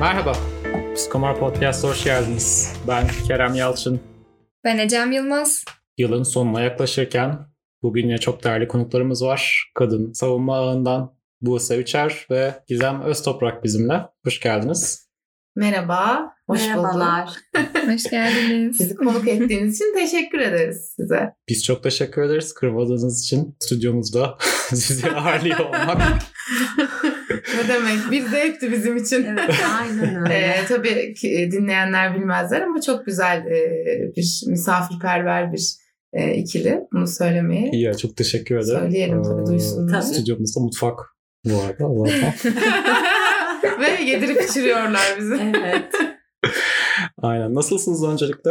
Merhaba, Psikomar Podcast'a hoş geldiniz. Ben Kerem Yalçın. Ben Ecem Yılmaz. Yılın sonuna yaklaşırken bugün yine çok değerli konuklarımız var. Kadın savunma ağından Buse Üçer ve Gizem Öztoprak bizimle. Hoş geldiniz. Merhaba, hoş Merhabalar. bulduk. Hoş geldiniz. Bizi konuk ettiğiniz için teşekkür ederiz size. Biz çok teşekkür ederiz kırmadığınız için stüdyomuzda sizi ağırlıyor olmak. ne demek, bir zevkti bizim için. Evet, aynen öyle. Ee, tabii ki dinleyenler bilmezler ama çok güzel e, bir misafirperver bir e, ikili. Bunu söylemeyi İyi ya çok teşekkür ederim. söyleyelim tabii Ee, duysunlar. Tabii. Stüdyomuzda mutfak bu arada. Ve yedirip içiriyorlar bizi. evet. Aynen. Nasılsınız öncelikle?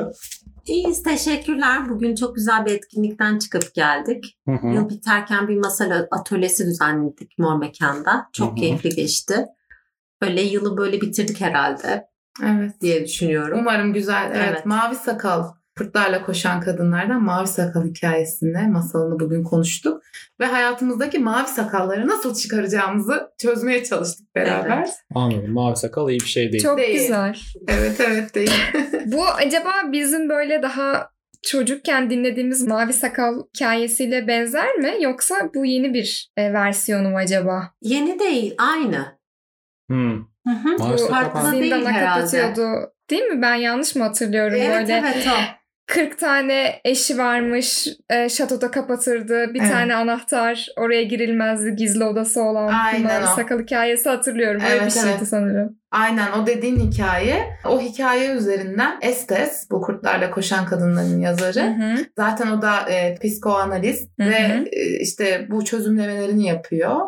İyiyiz, teşekkürler. Bugün çok güzel bir etkinlikten çıkıp geldik. Hı hı. Yıl biterken bir masal atölyesi düzenledik Mor Mekan'da. Çok Hı hı. keyifli geçti. Böyle yılı böyle bitirdik herhalde Evet. diye düşünüyorum. Umarım güzel. Evet. Evet. Mavi sakal Kurtlarla koşan kadınlardan mavi sakal hikayesinde masalını bugün konuştuk. Ve hayatımızdaki mavi sakalları nasıl çıkaracağımızı çözmeye çalıştık beraber. Evet. Anladım. Mavi sakal iyi bir şey değil. Çok Değil. güzel. Evet evet değil. Bu acaba bizim böyle daha çocukken dinlediğimiz Mavi Sakal hikayesiyle benzer mi? Yoksa bu yeni bir e, versiyonu mu acaba? Yeni değil, aynı. Hmm. Hı hı. Mavi Bu sakal değil herhalde. kapatıyordu. Değil mi? Ben yanlış mı hatırlıyorum? Evet, böyle evet o. 40 tane eşi varmış. E, şatoda kapatırdı. Bir Evet. tane anahtar. Oraya girilmezdi. Gizli odası olan Aynen. Sakal hikayesi hatırlıyorum. Öyle Evet, bir şeydi evet. sanırım. Aynen o dediğin hikaye. O hikaye üzerinden Estes, bu kurtlarla koşan kadınların yazarı. Hı hı. Zaten o da e, psikoanalist Hı hı. ve e, işte bu çözümlemelerini yapıyor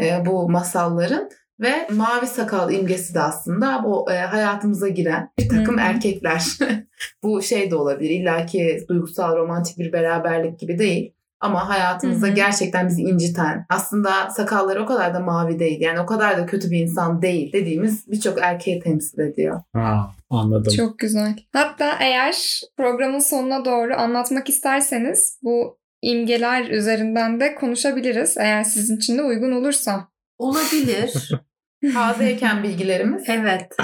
e, bu masalların. Ve mavi sakal imgesi de aslında bu e, hayatımıza giren bir takım Hı hı. erkekler. bu şey de olabilir. İlla ki duygusal romantik bir beraberlik gibi değil. Ama hayatımızda Hı hı. gerçekten bizi inciten, aslında sakalları o kadar da mavi değil. Yani o kadar da kötü bir insan değil dediğimiz birçok erkeği temsil ediyor. Ha, anladım. Çok güzel. Hatta eğer programın sonuna doğru anlatmak isterseniz bu imgeler üzerinden de konuşabiliriz. Eğer sizin için de uygun olursa. Olabilir. Tazeyken bilgilerimiz. evet.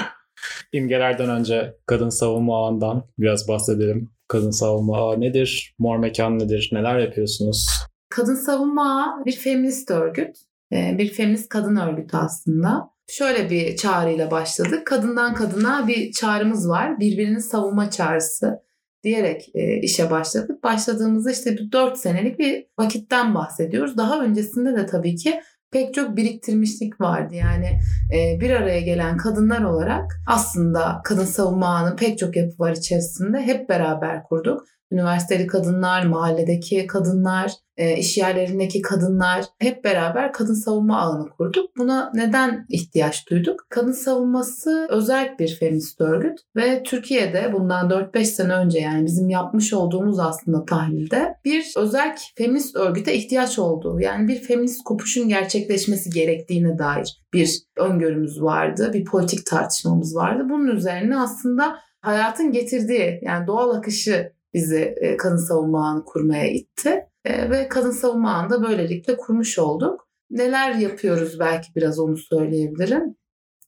İmgelerden önce kadın savunma ağından biraz bahsedelim. Kadın savunma ağı nedir? Mor mekan nedir? Neler yapıyorsunuz? Kadın Savunma Ağı bir feminist örgüt. Ee, Bir feminist kadın örgütü aslında. Şöyle bir çağrıyla başladık. Kadından kadına bir çağrımız var. Birbirini savunma çağrısı diyerek e, işe başladık. Başladığımızda işte bir 4 senelik bir vakitten bahsediyoruz. Daha öncesinde de tabii ki pek çok biriktirmişlik vardı. Yani e, bir araya gelen kadınlar olarak aslında kadın savunma ağının pek çok yapı var içerisinde. Hep beraber kurduk. Üniversiteli kadınlar, mahalledeki kadınlar, e, iş yerlerindeki kadınlar hep beraber kadın savunma ağını kurduk. Buna neden ihtiyaç duyduk? Kadın savunması özel bir feminist örgüt ve Türkiye'de bundan 4-5 sene önce yani bizim yapmış olduğumuz aslında tahlilde bir özel feminist örgüte ihtiyaç olduğu yani bir feminist kopuşun gerçekleşmesi gerektiğine dair bir öngörümüz vardı. Bir politik tartışmamız vardı. Bunun üzerine aslında hayatın getirdiği yani doğal akışı bizi e, kadın savunma ağını kurmaya itti. E, ve kadın savunma ağını da böylelikle kurmuş olduk. Neler yapıyoruz belki biraz onu söyleyebilirim.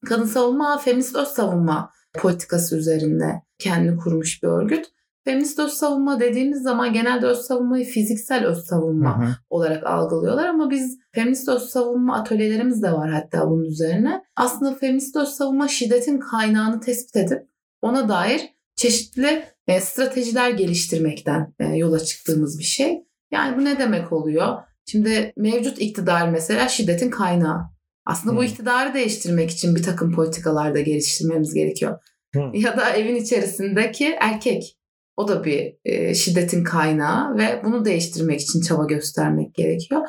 Kadın savunma ağı feminist öz savunma politikası üzerinde kendini kurmuş bir örgüt. Feminist öz savunma dediğimiz zaman genelde öz savunmayı fiziksel öz savunma Hı hı. olarak algılıyorlar ama biz feminist öz savunma atölyelerimiz de var hatta bunun üzerine. Aslında feminist öz savunma şiddetin kaynağını tespit edip ona dair çeşitli e, stratejiler geliştirmekten e, yola çıktığımız bir şey. Yani bu ne demek oluyor? Şimdi mevcut iktidar mesela şiddetin kaynağı. Aslında bu Hmm. iktidarı değiştirmek için bir takım politikalar da geliştirmemiz gerekiyor. Hı. Ya da evin içerisindeki erkek. O da bir e, şiddetin kaynağı ve bunu değiştirmek için çaba göstermek gerekiyor.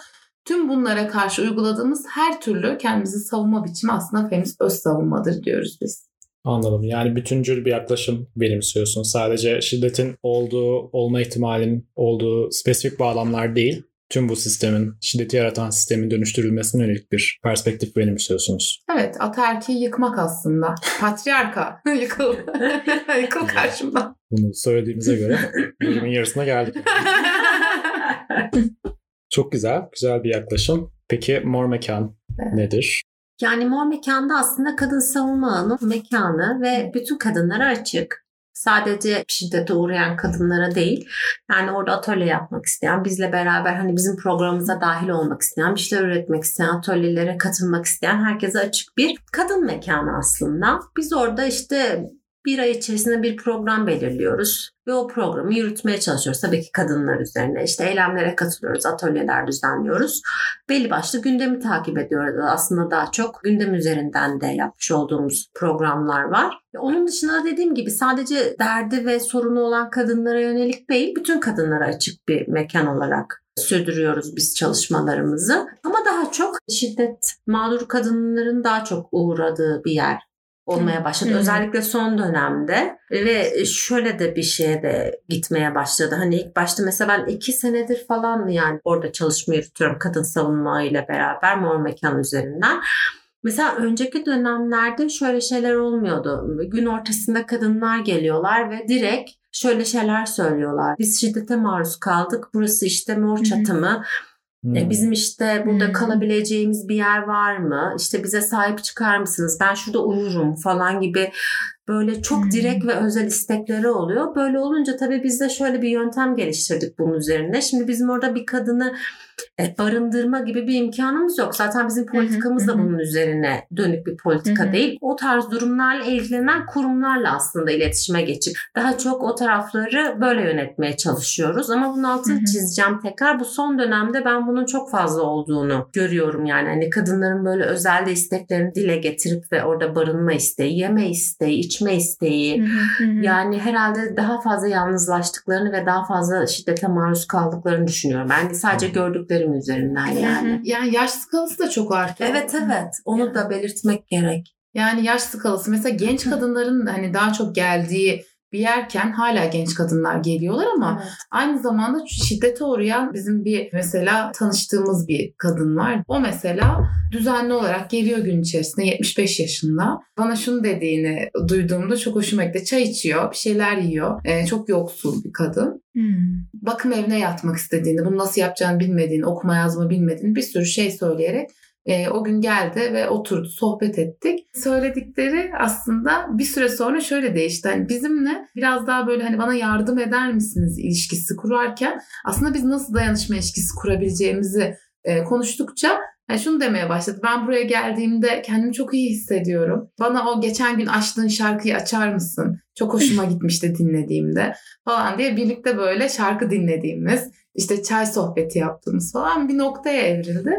Tüm bunlara karşı uyguladığımız her türlü kendimizi savunma biçimi aslında feminist öz savunmadır diyoruz biz. Anladım. Yani bütüncül bir yaklaşım benimsiyorsun. Sadece şiddetin olduğu, olma ihtimalinin olduğu spesifik bağlamlar değil. Tüm bu sistemin, şiddeti yaratan sistemin dönüştürülmesine yönelik bir perspektif benimsiyorsunuz. Evet, ataerkiyi yıkmak aslında. Patriarka yıkıl. yıkıl karşımdan. Bunu söylediğimize göre bölümün yarısına geldik. Çok güzel, güzel bir yaklaşım. Peki mor mekan Evet. nedir? Yani mor mekanda aslında kadın savunma ağının mekanı ve bütün kadınlara açık. Sadece şiddete uğrayan kadınlara değil. Yani orada atölye yapmak isteyen, bizle beraber hani bizim programımıza dahil olmak isteyen, bir şeyler üretmek isteyen, atölyelere katılmak isteyen herkese açık bir kadın mekanı aslında. Biz orada işte bir ay içerisinde bir program belirliyoruz ve o programı yürütmeye çalışıyoruz. Tabii ki kadınlar üzerine işte eylemlere katılıyoruz, atölyeler düzenliyoruz. Belli başlı gündemi takip ediyoruz. Aslında daha çok gündem üzerinden de yapmış olduğumuz programlar var. Onun dışında dediğim gibi sadece derdi ve sorunu olan kadınlara yönelik değil, bütün kadınlara açık bir mekan olarak sürdürüyoruz biz çalışmalarımızı. Ama daha çok şiddet mağdur kadınların daha çok uğradığı bir yer olmaya başladı. Hı. Özellikle son dönemde ve şöyle de bir şeye de gitmeye başladı. Hani ilk başta mesela ben iki senedir falan yani orada çalışma yürütüyorum kadın savunma ile beraber mor mekan üzerinden. Mesela önceki dönemlerde şöyle şeyler olmuyordu. Gün ortasında kadınlar geliyorlar ve direkt şöyle şeyler söylüyorlar. Biz şiddete maruz kaldık. Burası işte mor çatımı. Hmm. E, bizim işte burada hmm. kalabileceğimiz bir yer var mı? İşte bize sahip çıkar mısınız? Ben şurada uyurum falan gibi böyle çok hmm. direkt ve özel istekleri oluyor. Böyle olunca tabii biz de şöyle bir yöntem geliştirdik bunun üzerine. Şimdi bizim orada bir kadını e, barındırma gibi bir imkanımız yok. Zaten bizim politikamız da bunun üzerine dönük bir politika değil. O tarz durumlarla ilgilenen kurumlarla aslında iletişime geçip daha çok o tarafları böyle yönetmeye çalışıyoruz. Ama bunun altını çizeceğim tekrar. Bu son dönemde ben bunun çok fazla olduğunu görüyorum yani. Hani kadınların böyle özelde isteklerini dile getirip ve orada barınma isteği, yeme isteği, içme isteği. yani herhalde daha fazla yalnızlaştıklarını ve daha fazla şiddete maruz kaldıklarını düşünüyorum. Ben sadece gördüklerim üzerinden yani. Yani yaş skalası da çok artıyor. Evet evet onu da belirtmek gerek. Yani yaş skalası mesela genç kadınların hani daha çok geldiği bir yerken hala genç kadınlar geliyorlar ama evet. aynı zamanda şiddete uğrayan bizim bir mesela tanıştığımız bir kadın var. O mesela düzenli olarak geliyor gün içerisinde 75 yaşında. Bana şunu dediğini duyduğumda çok hoşuma gitti. Çay içiyor, bir şeyler yiyor. Ee, çok yoksul bir kadın. Hmm. Bakım evine yatmak istediğini, bunu nasıl yapacağını bilmediğini, okuma yazma bilmediğini bir sürü şey söyleyerek e, o gün geldi ve oturdu, sohbet ettik. Söyledikleri aslında bir süre sonra şöyle değişti. Hani bizimle biraz daha böyle hani bana yardım eder misiniz ilişkisi kurarken aslında biz nasıl dayanışma ilişkisi kurabileceğimizi e, konuştukça yani şunu demeye başladı. Ben buraya geldiğimde kendimi çok iyi hissediyorum. Bana o geçen gün açtığın şarkıyı açar mısın? Çok hoşuma gitmişti dinlediğimde falan diye birlikte böyle şarkı dinlediğimiz, işte çay sohbeti yaptığımız falan bir noktaya evrildi.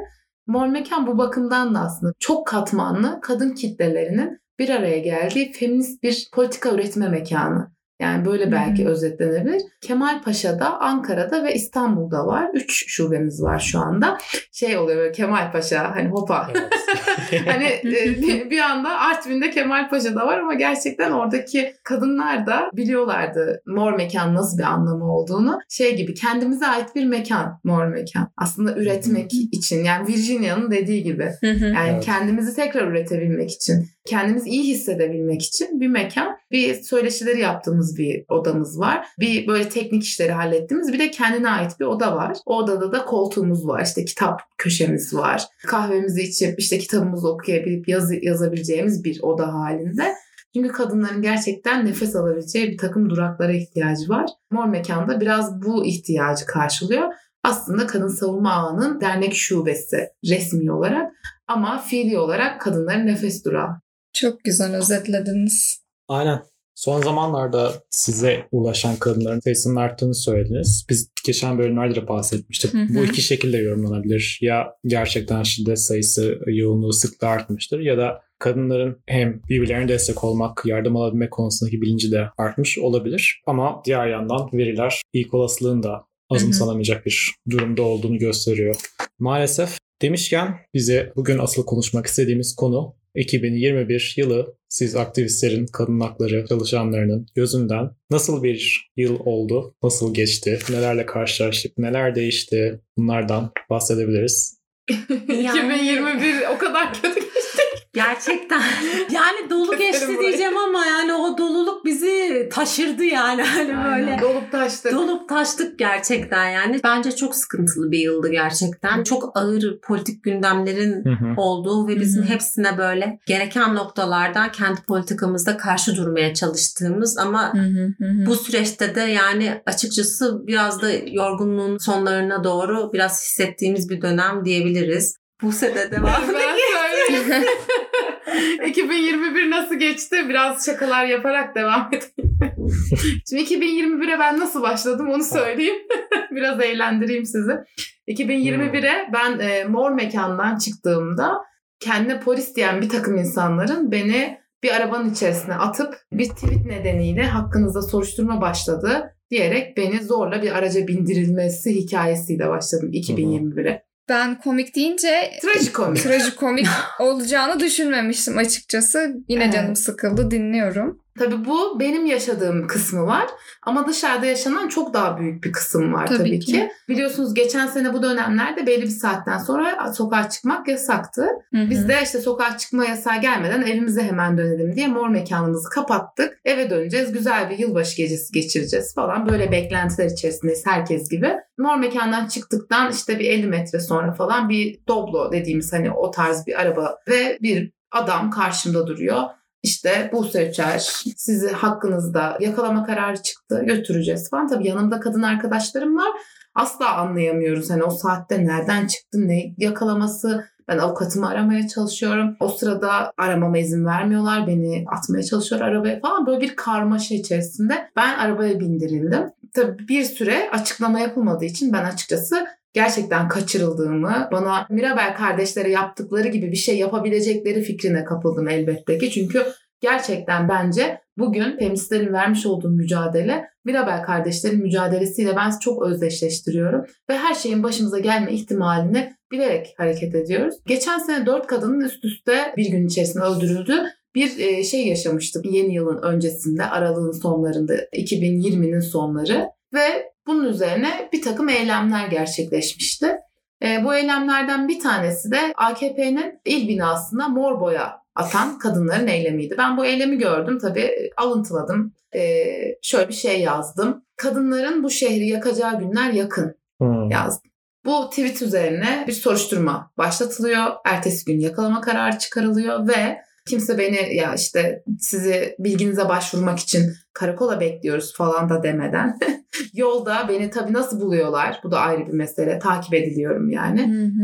Mor Mekan bu bakımdan da aslında çok katmanlı kadın kitlelerinin bir araya geldiği feminist bir politika üretme mekanı. Yani böyle belki hmm. özetlenebilir. Kemal Paşa'da, Ankara'da ve İstanbul'da var. Üç şubemiz var şu anda. Şey oluyor böyle Kemal Paşa hani hopa. hani e, bir anda Artvin'de Kemal Paşa'da var ama gerçekten oradaki kadınlar da biliyorlardı mor mekan nasıl bir anlamı olduğunu. Şey gibi kendimize ait bir mekan mor mekan. Aslında üretmek için yani Virginia'nın dediği gibi. yani evet. kendimizi tekrar üretebilmek için kendimizi iyi hissedebilmek için bir mekan, bir söyleşileri yaptığımız bir odamız var. Bir böyle teknik işleri hallettiğimiz bir de kendine ait bir oda var. O odada da koltuğumuz var. İşte kitap köşemiz var. Kahvemizi içip işte kitabımızı okuyabilip yaz, yazabileceğimiz bir oda halinde. Çünkü kadınların gerçekten nefes alabileceği bir takım duraklara ihtiyacı var. Mor Mekan'da biraz bu ihtiyacı karşılıyor. Aslında Kadın Savunma Ağı'nın dernek şubesi resmi olarak ama fiili olarak kadınların nefes durağı. Çok güzel özetlediniz. Aynen. Son zamanlarda size ulaşan kadınların sayısının arttığını söylediniz. Biz geçen bölümlerde de bahsetmiştik. Hı hı. Bu iki şekilde yorumlanabilir. Ya gerçekten şiddet sayısı, yoğunluğu, sıklığı artmıştır ya da kadınların hem birbirlerine destek olmak, yardım alabilmek konusundaki bilinci de artmış olabilir. Ama diğer yandan veriler ilk olasılığın da azımsanamayacak bir durumda olduğunu gösteriyor. Maalesef demişken bize bugün asıl konuşmak istediğimiz konu 2021 yılı siz aktivistlerin, kadın hakları çalışanlarının gözünden nasıl bir yıl oldu, nasıl geçti, nelerle karşılaştık, neler değişti bunlardan bahsedebiliriz. yani... 2021 o kadar kötü. Gerçekten. Yani dolu geçti burayı. diyeceğim ama yani o doluluk bizi taşırdı yani. Hani böyle. Dolup taştık. Dolup taştık gerçekten yani. Bence çok sıkıntılı bir yıldı gerçekten. Çok ağır politik gündemlerin Hı hı. olduğu ve bizim Hı hı. hepsine böyle gereken noktalardan kendi politikamızda karşı durmaya çalıştığımız ama bu süreçte de yani açıkçası biraz da yorgunluğun sonlarına doğru biraz hissettiğimiz bir dönem diyebiliriz. Bu sene devam Ben söyleyeyim. 2021 nasıl geçti? Biraz şakalar yaparak devam edeyim. Şimdi 2021'e ben nasıl başladım onu söyleyeyim. Biraz eğlendireyim sizi. 2021'e ben e, mor mekandan çıktığımda kendine polis diyen bir takım insanların beni bir arabanın içerisine atıp bir tweet nedeniyle hakkınızda soruşturma başladı diyerek beni zorla bir araca bindirilmesi hikayesiyle başladım 2021'e. Ben komik deyince Trajikomik. trajikomik olacağını düşünmemiştim açıkçası. Yine Evet. canım sıkıldı dinliyorum. Tabii bu benim yaşadığım kısmı var ama dışarıda yaşanan çok daha büyük bir kısım var tabii, Tabii ki. ki. Biliyorsunuz geçen sene bu dönemlerde belli bir saatten sonra sokağa çıkmak yasaktı. Biz de işte sokağa çıkma yasağı gelmeden evimize hemen dönelim diye mor mekanımızı kapattık. Eve döneceğiz, güzel bir yılbaşı gecesi geçireceğiz falan. Böyle beklentiler içerisindeyiz herkes gibi. Mor mekandan çıktıktan işte bir 50 metre sonra falan bir Doblo dediğimiz hani o tarz bir araba ve bir adam karşımda duruyor. İşte Buse Üçer sizi hakkınızda yakalama kararı çıktı götüreceğiz falan. Tabii yanımda kadın arkadaşlarım var. Asla anlayamıyoruz hani o saatte nereden çıktı ne yakalaması. Ben avukatımı aramaya çalışıyorum. O sırada aramama izin vermiyorlar. Beni atmaya çalışıyor arabaya falan. Böyle bir karmaşa içerisinde ben arabaya bindirildim. Tabii bir süre açıklama yapılmadığı için ben açıkçası gerçekten kaçırıldığımı, bana Mirabel kardeşlere yaptıkları gibi bir şey yapabilecekleri fikrine kapıldım elbette ki. Çünkü gerçekten bence bugün feministlerin vermiş olduğu mücadele Mirabel kardeşlerin mücadelesiyle ben çok özdeşleştiriyorum. Ve her şeyin başımıza gelme ihtimalini bilerek hareket ediyoruz. Geçen sene dört kadının üst üste bir gün içerisinde öldürüldü bir e, şey yaşamıştık yeni yılın öncesinde aralığın sonlarında 2020'nin sonları ve bunun üzerine bir takım eylemler gerçekleşmişti. E, bu eylemlerden bir tanesi de AKP'nin il binasına mor boya atan kadınların eylemiydi. Ben bu eylemi gördüm tabii alıntıladım. E, şöyle bir şey yazdım. Kadınların bu şehri yakacağı günler yakın Hı. yazdım. Bu tweet üzerine bir soruşturma başlatılıyor. Ertesi gün yakalama kararı çıkarılıyor ve kimse beni ya işte sizi bilginize başvurmak için karakola bekliyoruz falan da demeden yolda beni tabii nasıl buluyorlar? Bu da ayrı bir mesele. Takip ediliyorum yani.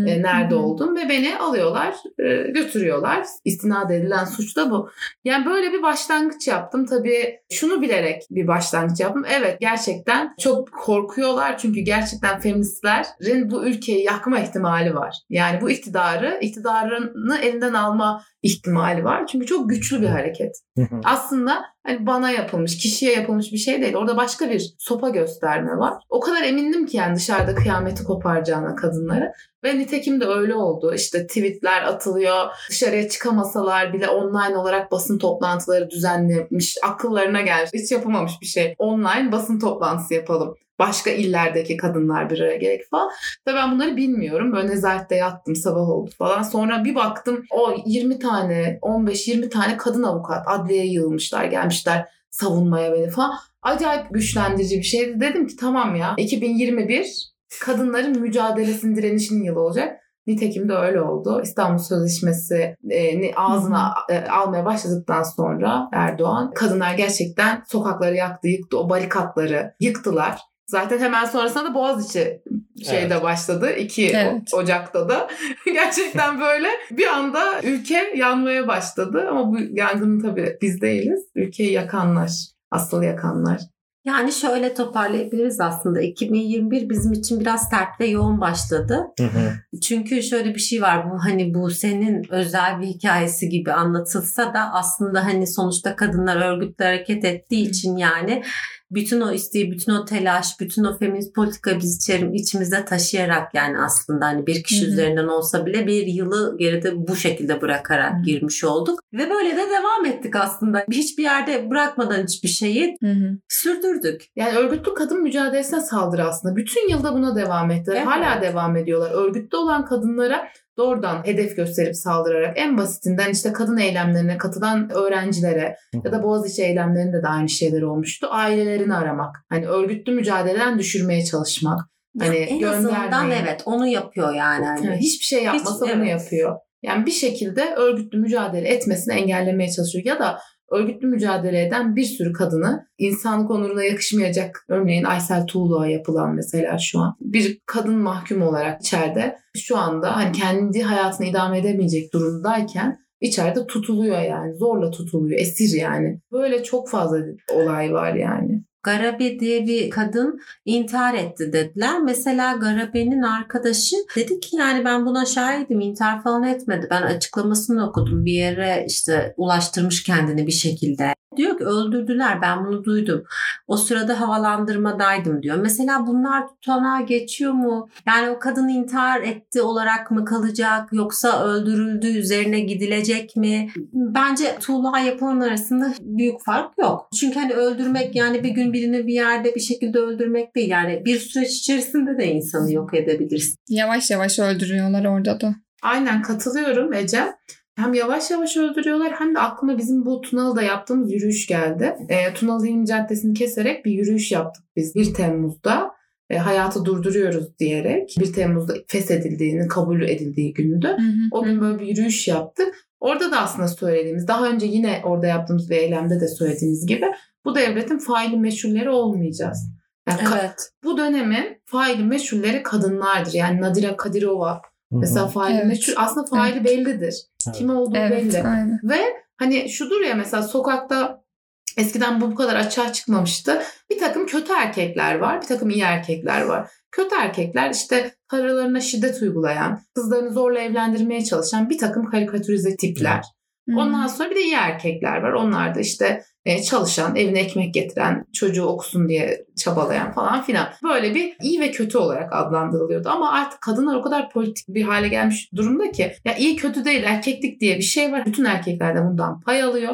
E, nerede oldum ve beni alıyorlar e, götürüyorlar. İstinad edilen suç da bu. Yani böyle bir başlangıç yaptım. Tabii şunu bilerek bir başlangıç yaptım. Evet gerçekten çok korkuyorlar çünkü gerçekten feministlerin bu ülkeyi yakma ihtimali var. Yani bu iktidarı, iktidarını elinden alma ihtimali var. Çünkü çok güçlü bir hareket. Aslında hani bana yapılmış, kişiye yapılmış bir şey değil. Orada başka bir sopa gösterme var. O kadar emindim ki yani dışarıda kıyameti koparacağına kadınları. Ve nitekim de öyle oldu. İşte tweetler atılıyor. Dışarıya çıkamasalar bile online olarak basın toplantıları düzenlemiş. Akıllarına gelmiş. Hiç yapılmamış bir şey. Online basın toplantısı yapalım. Başka illerdeki kadınlar bir araya gerek falan. Tabii ben bunları bilmiyorum. Böyle nezarette yattım sabah oldu falan. Sonra bir baktım o 20 tane 15-20 tane kadın avukat adliyeye yığılmışlar gelmişler savunmaya beni falan. Acayip güçlendirici bir şeydi. Dedim ki tamam ya 2021 kadınların mücadelesinin direnişinin yılı olacak. Nitekim de öyle oldu. İstanbul Sözleşmesi e, ağzına e, almaya başladıktan sonra Erdoğan kadınlar gerçekten sokakları yaktı, yıktı. O barikatları yıktılar. Zaten hemen sonrasında da Boğaziçi şeyde Evet. başladı. 2 Evet. Ocak'ta da. Gerçekten böyle bir anda ülke yanmaya başladı. Ama bu yangının tabii biz değiliz. Ülkeyi yakanlar, asıl yakanlar. Yani şöyle toparlayabiliriz aslında. 2021 bizim için biraz sert ve yoğun başladı. Hı hı. Çünkü şöyle bir şey var. Bu hani bu senin özel bir hikayesi gibi anlatılsa da aslında hani sonuçta kadınlar örgütle hareket ettiği için yani bütün o isteği, bütün o telaş, bütün o feminist politika biz içerim, içimizde taşıyarak yani aslında hani bir kişi Hı hı. üzerinden olsa bile bir yılı geride bu şekilde bırakarak Hı. girmiş olduk. Ve böyle de devam ettik aslında. Hiçbir yerde bırakmadan hiçbir şeyi Hı hı. sürdürdük. Yani örgütlü kadın mücadelesine saldırı aslında. Bütün yılda buna devam ettiler. Evet. Hala devam ediyorlar. Örgütlü olan kadınlara doğrudan hedef gösterip saldırarak en basitinden işte kadın eylemlerine katılan öğrencilere ya da Boğaziçi eylemlerinde de aynı şeyler olmuştu. Ailelerini aramak. Hani örgütlü mücadeleden düşürmeye çalışmak. Hani en azından evet onu yapıyor yani. Yani hiçbir şey yapmasa Hiç- bunu evet. yapıyor. Yani bir şekilde örgütlü mücadele etmesini engellemeye çalışıyor. Ya da örgütlü mücadele eden bir sürü kadını insanlık onuruna yakışmayacak örneğin Aysel Tuğlu'ya yapılan mesela şu an bir kadın mahkum olarak içeride şu anda hani kendi hayatını idame edemeyecek durumdayken içeride tutuluyor yani zorla tutuluyor esir yani böyle çok fazla olay var yani. Garabe diye bir kadın intihar etti dediler. Mesela Garabe'nin arkadaşı dedi ki yani ben buna şahidim intihar falan etmedi. Ben açıklamasını okudum bir yere işte ulaştırmış kendini bir şekilde. Diyor ki öldürdüler ben bunu duydum. O sırada havalandırmadaydım diyor. Mesela bunlar tutanağa geçiyor mu? Yani o kadın intihar etti olarak mı kalacak yoksa öldürüldü üzerine gidilecek mi? Bence Tuğla yapılan arasında büyük fark yok. Çünkü hani öldürmek yani bir gün birini bir yerde bir şekilde öldürmek değil. Yani bir süreç içerisinde de insanı yok edebilirsin. Yavaş yavaş öldürüyorlar orada da. Aynen katılıyorum Ece. Hem yavaş yavaş öldürüyorlar hem de aklıma bizim bu Tunalı'da yaptığımız yürüyüş geldi. E, Tunalı İlmi Caddesi'ni keserek bir yürüyüş yaptık biz 1 Temmuz'da. E, hayatı durduruyoruz diyerek 1 Temmuz'da feshedildiğini, kabul edildiği günüydü. O gün böyle bir yürüyüş yaptık. Orada da aslında söylediğimiz, daha önce yine orada yaptığımız bir eylemde de söylediğimiz gibi bu devletin faili meşhurleri olmayacağız. Yani ka- Evet. bu dönemin faili meşhurleri kadınlardır. Yani Nadira Kadirova mesela faili Evet. meşhur. Aslında faili bellidir. Evet. Kim olduğu Evet, belli. aynen. Ve hani şudur ya mesela sokakta eskiden bu bu kadar açığa çıkmamıştı. Bir takım kötü erkekler var, bir takım iyi erkekler var. Kötü erkekler işte karılarına şiddet uygulayan, kızlarını zorla evlendirmeye çalışan bir takım karikatürize tipler. Ondan sonra bir de iyi erkekler var. Onlar da işte e, çalışan, evine ekmek getiren, çocuğu okusun diye çabalayan falan filan. Böyle bir iyi ve kötü olarak adlandırılıyordu. Ama artık kadınlar o kadar politik bir hale gelmiş durumda ki ya iyi kötü değil erkeklik diye bir şey var. Bütün erkekler de bundan pay alıyor.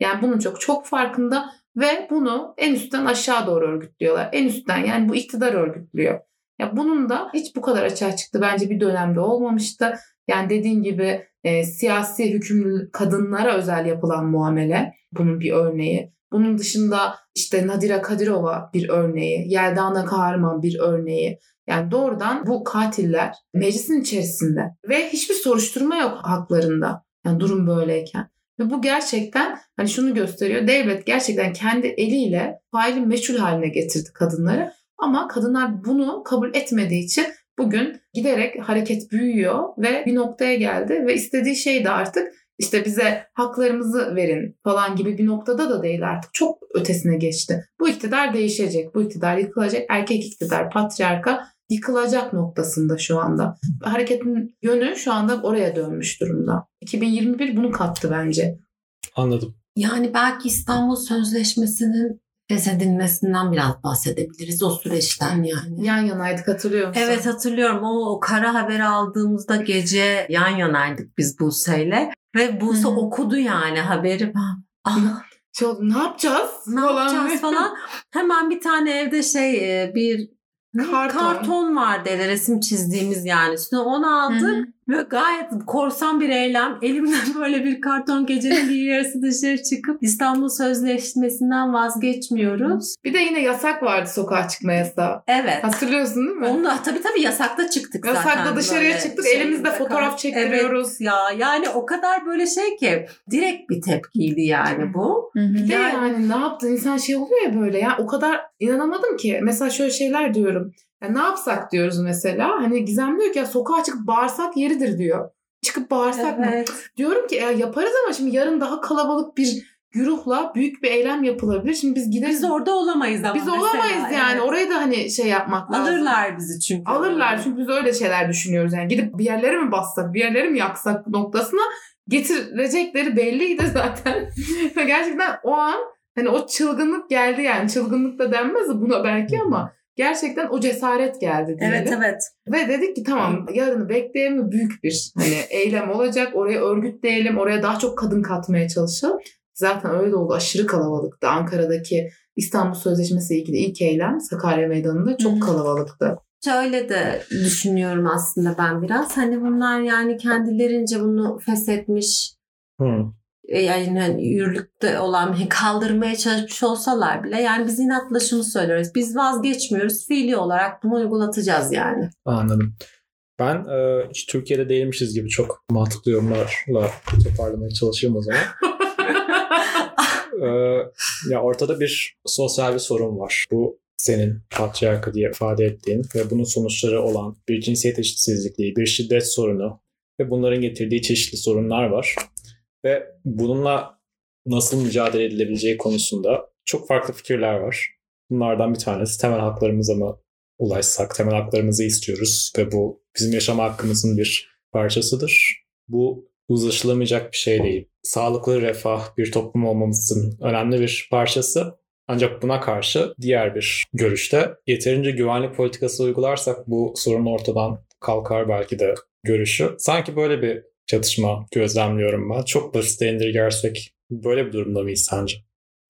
Yani bunun çok çok farkında ve bunu en üstten aşağı doğru örgütlüyorlar. En üstten yani bu iktidar örgütlüyor. Ya bunun da hiç bu kadar açığa çıktı bence bir dönemde olmamıştı. Yani dediğin gibi e, siyasi hükümlü kadınlara özel yapılan muamele bunun bir örneği. Bunun dışında işte Nadira Kadirova bir örneği, Yeldana Kahraman bir örneği. Yani doğrudan bu katiller meclisin içerisinde ve hiçbir soruşturma yok haklarında. Yani durum böyleyken. Ve bu gerçekten hani şunu gösteriyor. Devlet gerçekten kendi eliyle faili meçhul haline getirdi kadınları. Ama kadınlar bunu kabul etmediği için bugün giderek hareket büyüyor ve bir noktaya geldi ve istediği şey de artık işte bize haklarımızı verin falan gibi bir noktada da değil artık. Çok ötesine geçti. Bu iktidar değişecek. Bu iktidar yıkılacak. Erkek iktidar, patriarka yıkılacak noktasında şu anda. Hareketin yönü şu anda oraya dönmüş durumda. 2021 bunu kattı bence. Anladım. Yani belki İstanbul Sözleşmesi'nin feshedilmesinden biraz bahsedebiliriz o süreçten yani. Yan yanaydık hatırlıyor musun? Evet hatırlıyorum o, o kara haberi aldığımızda gece yan yanaydık biz Buse'yle ve Buse Hı hı. okudu yani haberi. Ah, Şey oldu, ne yapacağız? ne Falan yapacağız falan. Hemen bir tane evde şey e, bir? Karton. karton vardı evde resim çizdiğimiz yani. Üstüne onu aldık. Hı Ve gayet korsan bir eylem. Elimden böyle bir karton gecenin bir yarısı dışarı çıkıp İstanbul Sözleşmesi'nden vazgeçmiyoruz. Bir de yine yasak vardı sokağa çıkma yasağı. Evet. Hatırlıyorsun değil mi? Onu da tabii tabii yasakta çıktık zaten. Yasakla dışarıya böyle çıktık. şey Elimizde fotoğraf çektiriyoruz. Evet ya yani o kadar böyle şey ki direkt bir tepkiydi yani bu. Hı hı. Bir de Yani- yani ne yaptın? İnsan şey oluyor ya böyle ya. O kadar inanamadım ki. Mesela şöyle şeyler diyorum. Ya ne yapsak diyoruz mesela. Hani Gizem diyor ki ya sokağa çıkıp bağırsak yeridir diyor. Çıkıp bağırsak mı? Evet. Diyorum ki ya yaparız ama şimdi yarın daha kalabalık bir güruhla büyük bir eylem yapılabilir. Şimdi biz gideriz. Biz orada olamayız ama Biz olamayız yani. evet. Orayı da hani şey yapmak lazım. Alırlar bizi çünkü. Alırlar çünkü biz öyle şeyler düşünüyoruz. Yani gidip bir yerlere mi bassak, bir yerlere mi yaksak noktasına getirecekleri belliydi zaten. Gerçekten o an hani o çılgınlık geldi yani. Çılgınlık da denmez de buna belki ama gerçekten o cesaret geldi diyelim. Evet evet. Ve dedik ki tamam yarını bekleyelim büyük bir hani eylem olacak. Oraya örgütleyelim. Oraya daha çok kadın katmaya çalışalım. Zaten öyle oldu. Aşırı kalabalıktı. Ankara'daki İstanbul Sözleşmesi ile ilgili ilk eylem Sakarya Meydanı'nda çok kalabalıktı. Şöyle de düşünüyorum aslında ben biraz. Hani bunlar yani kendilerince bunu feshetmiş Hmm. E, yani hani yürürlükte olan kaldırmaya çalışmış olsalar bile yani biz inatla şunu söylüyoruz. Biz vazgeçmiyoruz. Fiili olarak bunu uygulatacağız yani. Anladım. Ben e, hiç Türkiye'de değilmişiz gibi çok mantıklı yorumlarla toparlamaya çalışayım o zaman. E, ya ortada bir sosyal bir sorun var. Bu senin patriarka diye ifade ettiğin ve bunun sonuçları olan bir cinsiyet eşitsizliği, bir şiddet sorunu ve bunların getirdiği çeşitli sorunlar var. Ve bununla nasıl mücadele edilebileceği konusunda çok farklı fikirler var. Bunlardan bir tanesi temel haklarımıza mı ulaşsak, temel haklarımızı istiyoruz ve bu bizim yaşam hakkımızın bir parçasıdır. Bu uzlaşılamayacak bir şey değil. Sağlıklı refah bir toplum olmamızın önemli bir parçası. Ancak buna karşı diğer bir görüşte yeterince güvenlik politikası uygularsak bu sorun ortadan kalkar belki de görüşü. Sanki böyle bir çatışma gözlemliyorum ben. Çok basit indirgersek böyle bir durumda mıyız sence?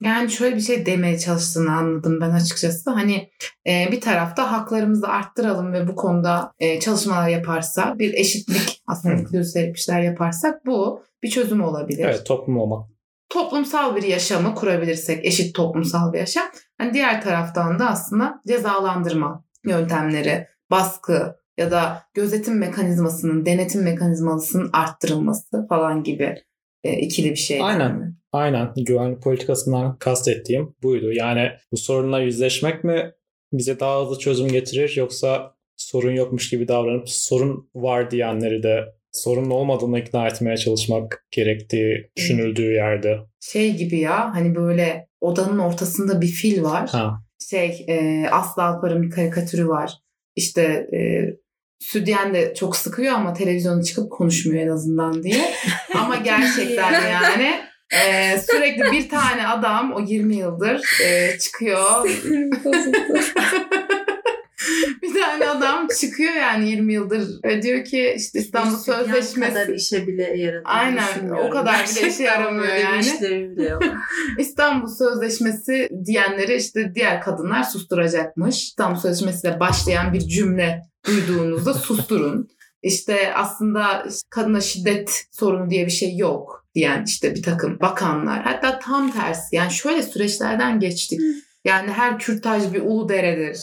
Yani şöyle bir şey demeye çalıştığını anladım ben açıkçası. Hani e, bir tarafta haklarımızı arttıralım ve bu konuda e, çalışmalar yaparsa bir eşitlik aslında inklusif işler yaparsak bu bir çözüm olabilir. Evet toplum olmak. Toplumsal bir yaşamı kurabilirsek eşit toplumsal bir yaşam. Hani diğer taraftan da aslında cezalandırma yöntemleri, baskı ya da gözetim mekanizmasının, denetim mekanizmasının arttırılması falan gibi e, ikili bir şey. Aynen. yani. Aynen güvenlik politikasından kastettiğim buydu. Yani bu sorunla yüzleşmek mi bize daha hızlı çözüm getirir yoksa sorun yokmuş gibi davranıp sorun var diyenleri de sorunun olmadığını ikna etmeye çalışmak gerektiği düşünüldüğü yerde. Şey gibi ya hani böyle odanın ortasında bir fil var. Ha. Şey e, Aslı Alpar'ın bir karikatürü var. İşte e, Südyen de çok sıkıyor ama televizyona çıkıp konuşmuyor en azından diye. ama gerçekten yani e, sürekli bir tane adam o 20 yıldır e, çıkıyor. Tane adam çıkıyor yani 20 yıldır ve diyor ki işte İstanbul Bir dünyanın Sözleşmesi kadar işe bile yaradığını Aynen, o kadar bile işe yaramıyor yani. işlevi bile yok. İstanbul Sözleşmesi diyenleri işte diğer kadınlar susturacakmış. İstanbul Sözleşmesi'yle başlayan bir cümle duyduğunuzda susturun. İşte aslında kadına şiddet sorunu diye bir şey yok diyen işte bir takım bakanlar. Hatta tam tersi yani şöyle süreçlerden geçtik. Yani her kürtaj bir ulu deredir.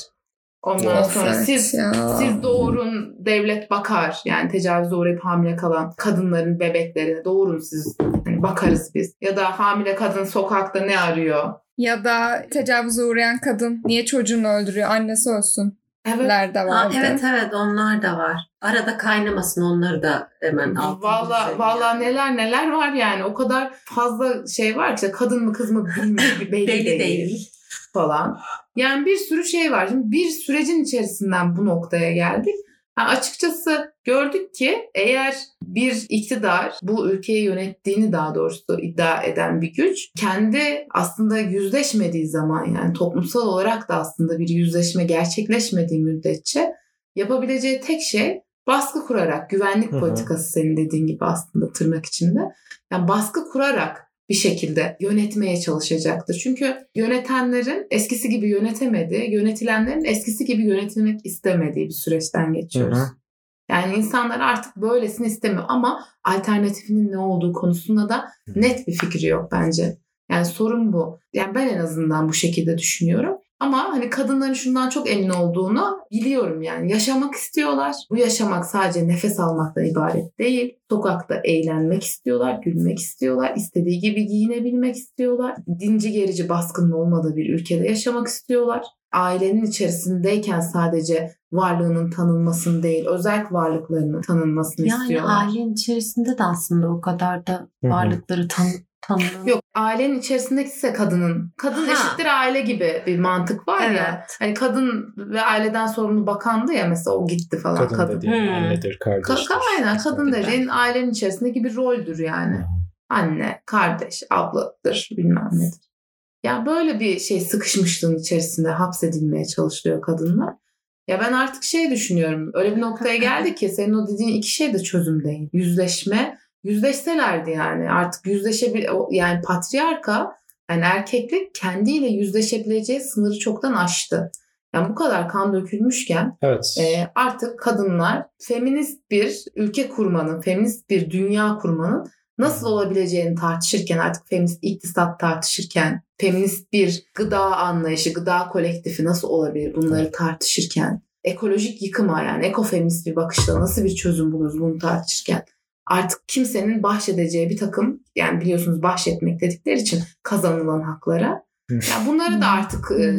Ondan Of, sonra siz ya. siz doğurun devlet bakar. Yani tecavüze uğrayıp hamile kalan kadınların bebeklerine doğurun siz. Hani bakarız biz. Ya da hamile kadın sokakta ne arıyor? Ya da tecavüze uğrayan kadın niye çocuğunu öldürüyor? Annesi ölsün. Evet. de vardı. evet evet onlar da var. Arada kaynamasın onları da hemen Valla valla neler neler var yani. O kadar fazla şey var ki kadın mı kız mı bilmiyor, belli, Belli değil, değil. Falan. Yani bir sürü şey var. Şimdi bir sürecin içerisinden bu noktaya geldik. Ha, açıkçası gördük ki eğer bir iktidar bu ülkeyi yönettiğini daha doğrusu iddia eden bir güç kendi aslında yüzleşmediği zaman yani toplumsal olarak da aslında bir yüzleşme gerçekleşmediği müddetçe yapabileceği tek şey baskı kurarak güvenlik politikası senin dediğin gibi aslında tırnak içinde yani baskı kurarak bir şekilde yönetmeye çalışacaktır. Çünkü yönetenlerin eskisi gibi yönetemediği, yönetilenlerin eskisi gibi yönetilmek istemediği bir süreçten geçiyoruz. Hı hı. Yani insanlar artık böylesini istemiyor ama alternatifinin ne olduğu konusunda da net bir fikri yok bence. Yani sorun bu. Yani ben en azından bu şekilde düşünüyorum. Ama hani kadınların şundan çok emin olduğunu biliyorum yani. Yaşamak istiyorlar. Bu yaşamak sadece nefes almaktan ibaret değil. Sokakta eğlenmek istiyorlar, gülmek istiyorlar, istediği gibi giyinebilmek istiyorlar. Dinci gerici baskının olmadığı bir ülkede yaşamak istiyorlar. Ailenin içerisindeyken sadece varlığının tanınmasını değil, özel varlıklarının tanınmasını Yani istiyorlar. ailenin içerisinde de aslında o kadar da varlıkları tan tanınıyor. Yok ailenin içerisindeki ise kadının. Kadın Ha. eşittir aile gibi bir mantık var ya. Evet. Hani kadın ve aileden sorumlu bakandı ya mesela o gitti falan. Kadın, Kadın, dediğin Hmm. annedir, kardeştir. Ka- aynen kadın dediğin. dediğin ailenin içerisindeki bir roldür yani. Hı. Anne, kardeş, abladır bilmem nedir. Ya böyle bir şey sıkışmışlığın içerisinde hapsedilmeye çalışılıyor kadınlar. Ya ben artık şey düşünüyorum. Öyle bir noktaya geldik ki senin o dediğin iki şey de çözüm değil. Yüzleşme. Yüzleşselerdi yani. Artık yüzleşebil yani patriarka yani erkeklik kendiyle yüzleşebileceği sınırı çoktan aştı. Yani bu kadar kan dökülmüşken Evet. e, artık kadınlar feminist bir ülke kurmanın, feminist bir dünya kurmanın nasıl olabileceğini tartışırken artık feminist iktisat tartışırken, feminist bir gıda anlayışı, gıda kolektifi nasıl olabilir bunları tartışırken, ekolojik yıkıma yani ekofeminist bir bakışla nasıl bir çözüm buluruz bunu tartışırken artık kimsenin bahşedeceği bir takım yani biliyorsunuz bahşetmek dedikleri için kazanılan haklara yani bunları da artık e,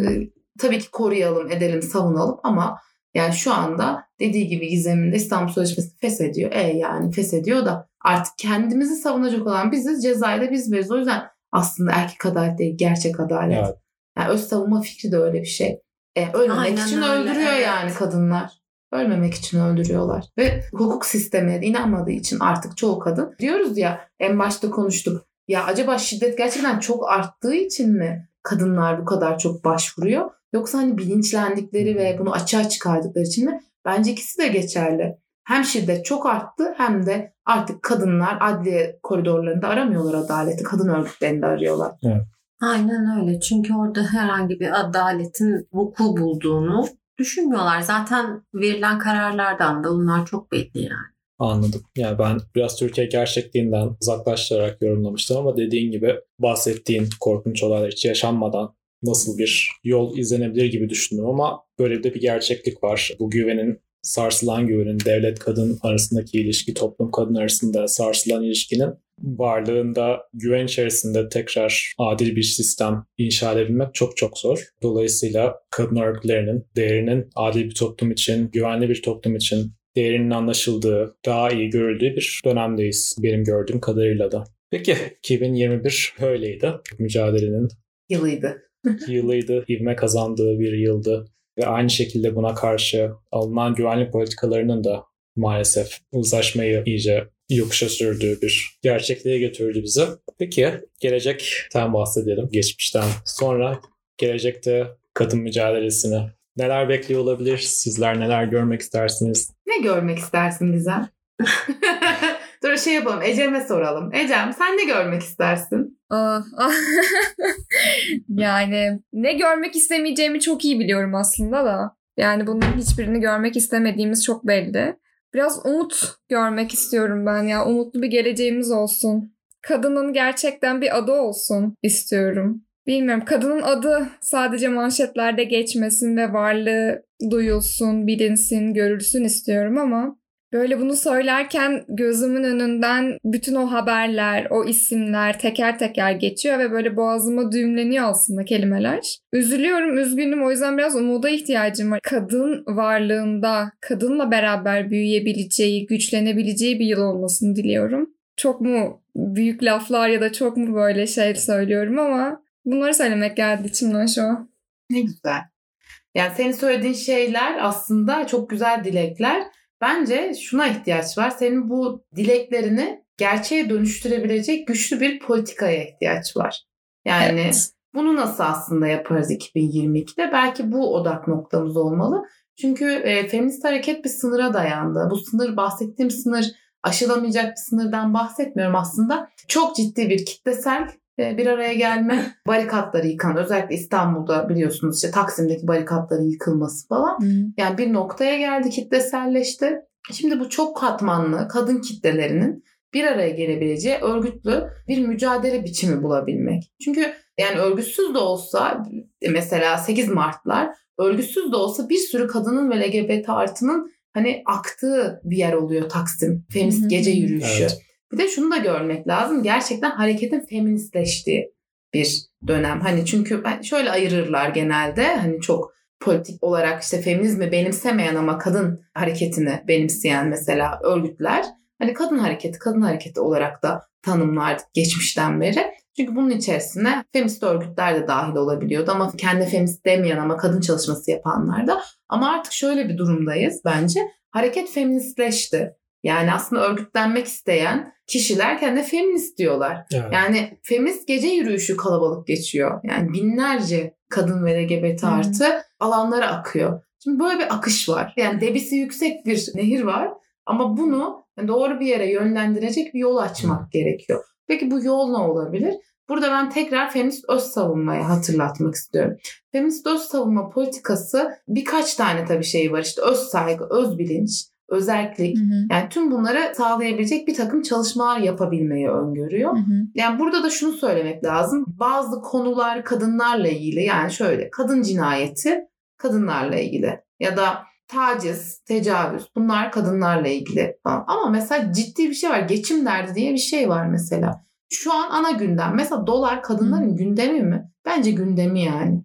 tabii ki koruyalım, edelim, savunalım ama yani şu anda dediği gibi Gizem'in de İstanbul Sözleşmesi'ni feshediyor. E yani feshediyor da artık kendimizi savunacak olan biziz, cezayı da biz veririz. O yüzden aslında erkek adalet değil, gerçek adalet. Evet. Yani öz savunma fikri de öyle bir şey. E, ölmemek Aynen için öyle, öldürüyor evet. yani kadınlar. Ölmemek için öldürüyorlar. Ve hukuk sistemine inanmadığı için artık çoğu kadın diyoruz ya en başta konuştuk. Ya acaba şiddet gerçekten çok arttığı için mi kadınlar bu kadar çok başvuruyor? Yoksa hani bilinçlendikleri ve bunu açığa çıkardıkları için mi? Bence ikisi de geçerli. Hem şiddet çok arttı hem de artık kadınlar adliye koridorlarında aramıyorlar adaleti. Kadın örgütlerinde arıyorlar. Aynen öyle. Çünkü orada herhangi bir adaletin vuku bulduğunu düşünmüyorlar. Zaten verilen kararlardan da bunlar çok belli yani. Anladım. Yani ben biraz Türkiye gerçekliğinden uzaklaştırarak yorumlamıştım ama dediğin gibi bahsettiğin korkunç olaylar hiç yaşanmadan nasıl bir yol izlenebilir gibi düşündüm ama böyle de bir gerçeklik var. Bu güvenin sarsılan güvenin devlet kadın arasındaki ilişki, toplum kadın arasında sarsılan ilişkinin varlığında güven içerisinde tekrar adil bir sistem inşa edebilmek çok çok zor. Dolayısıyla kadın örgütlerinin değerinin adil bir toplum için, güvenli bir toplum için değerinin anlaşıldığı, daha iyi görüldüğü bir dönemdeyiz benim gördüğüm kadarıyla da. Peki 2021 öyleydi. Mücadelenin Yılıydı. yılıydı, ivme kazandığı bir yıldı ve aynı şekilde buna karşı alınan güvenlik politikalarının da maalesef uzlaşmayı iyice yokuşa sürdüğü bir gerçekliğe götürdü bizi. Peki gelecekten bahsedelim. Geçmişten sonra gelecekte kadın mücadelesini neler bekliyor olabilir? Sizler neler görmek istersiniz? Ne görmek istersin Gizem? Dur şey yapalım. Ecem'e soralım. Ecem sen ne görmek istersin? Ah, ah. yani ne görmek istemeyeceğimi çok iyi biliyorum aslında da. Yani bunun hiçbirini görmek istemediğimiz çok belli. Biraz umut görmek istiyorum ben ya. Umutlu bir geleceğimiz olsun. Kadının gerçekten bir adı olsun istiyorum. Bilmiyorum kadının adı sadece manşetlerde geçmesin ve varlığı duyulsun, bilinsin, görülsün istiyorum ama Böyle bunu söylerken gözümün önünden bütün o haberler, o isimler teker teker geçiyor ve böyle boğazıma düğümleniyor aslında kelimeler. Üzülüyorum, üzgünüm. O yüzden biraz umuda ihtiyacım var. Kadın varlığında, kadınla beraber büyüyebileceği, güçlenebileceği bir yıl olmasını diliyorum. Çok mu büyük laflar ya da çok mu böyle şey söylüyorum ama bunları söylemek geldi içimden şu an. Ne güzel. Yani senin söylediğin şeyler aslında çok güzel dilekler. Bence şuna ihtiyaç var. Senin bu dileklerini gerçeğe dönüştürebilecek güçlü bir politikaya ihtiyaç var. Yani Evet. bunu nasıl aslında yaparız 2022'de? Belki bu odak noktamız olmalı. Çünkü e, feminist hareket bir sınıra dayandı. Bu sınır bahsettiğim sınır aşılamayacak bir sınırdan bahsetmiyorum aslında. Çok ciddi bir kitlesel bir araya gelme, barikatları yıkan, özellikle İstanbul'da biliyorsunuz işte Taksim'deki barikatların yıkılması falan. Yani bir noktaya geldi, kitleselleşti. Şimdi bu çok katmanlı kadın kitlelerinin bir araya gelebileceği örgütlü bir mücadele biçimi bulabilmek. Çünkü yani örgütsüz de olsa mesela 8 Mart'lar örgütsüz de olsa bir sürü kadının ve LGBT artının hani aktığı bir yer oluyor Taksim. Feminist gece yürüyüşü. Evet. Bir de şunu da görmek lazım. Gerçekten hareketin feministleştiği bir dönem. Hani çünkü ben- şöyle ayırırlar genelde. Hani çok politik olarak işte feminizmi benimsemeyen ama kadın hareketini benimseyen mesela örgütler. Hani kadın hareketi, kadın hareketi olarak da tanımlardık geçmişten beri. Çünkü bunun içerisine feminist örgütler de dahil olabiliyordu ama kendi feminist demeyen ama kadın çalışması yapanlar da. Ama artık şöyle bir durumdayız bence. Hareket feministleşti. Yani aslında örgütlenmek isteyen kişiler kendine feminist diyorlar. Evet. Yani feminist gece yürüyüşü kalabalık geçiyor. Yani binlerce kadın ve LGBT artı alanlara akıyor. Şimdi böyle bir akış var. Yani debisi yüksek bir nehir var ama bunu doğru bir yere yönlendirecek bir yol açmak gerekiyor. Peki bu yol ne olabilir? Burada ben tekrar feminist öz savunmayı hatırlatmak istiyorum. Feminist öz savunma politikası birkaç tane tabii şey var. İşte öz saygı, öz bilinç, özellik. Hı hı. Yani tüm bunları sağlayabilecek bir takım çalışmalar yapabilmeyi öngörüyor. Hı hı. Yani burada da şunu söylemek lazım. Bazı konular kadınlarla ilgili yani şöyle kadın cinayeti kadınlarla ilgili ya da taciz, tecavüz bunlar kadınlarla ilgili falan. Ama mesela ciddi bir şey var. Geçim derdi diye bir şey var mesela. Şu an ana gündem. Mesela dolar kadınların gündemi mi? Bence gündemi yani.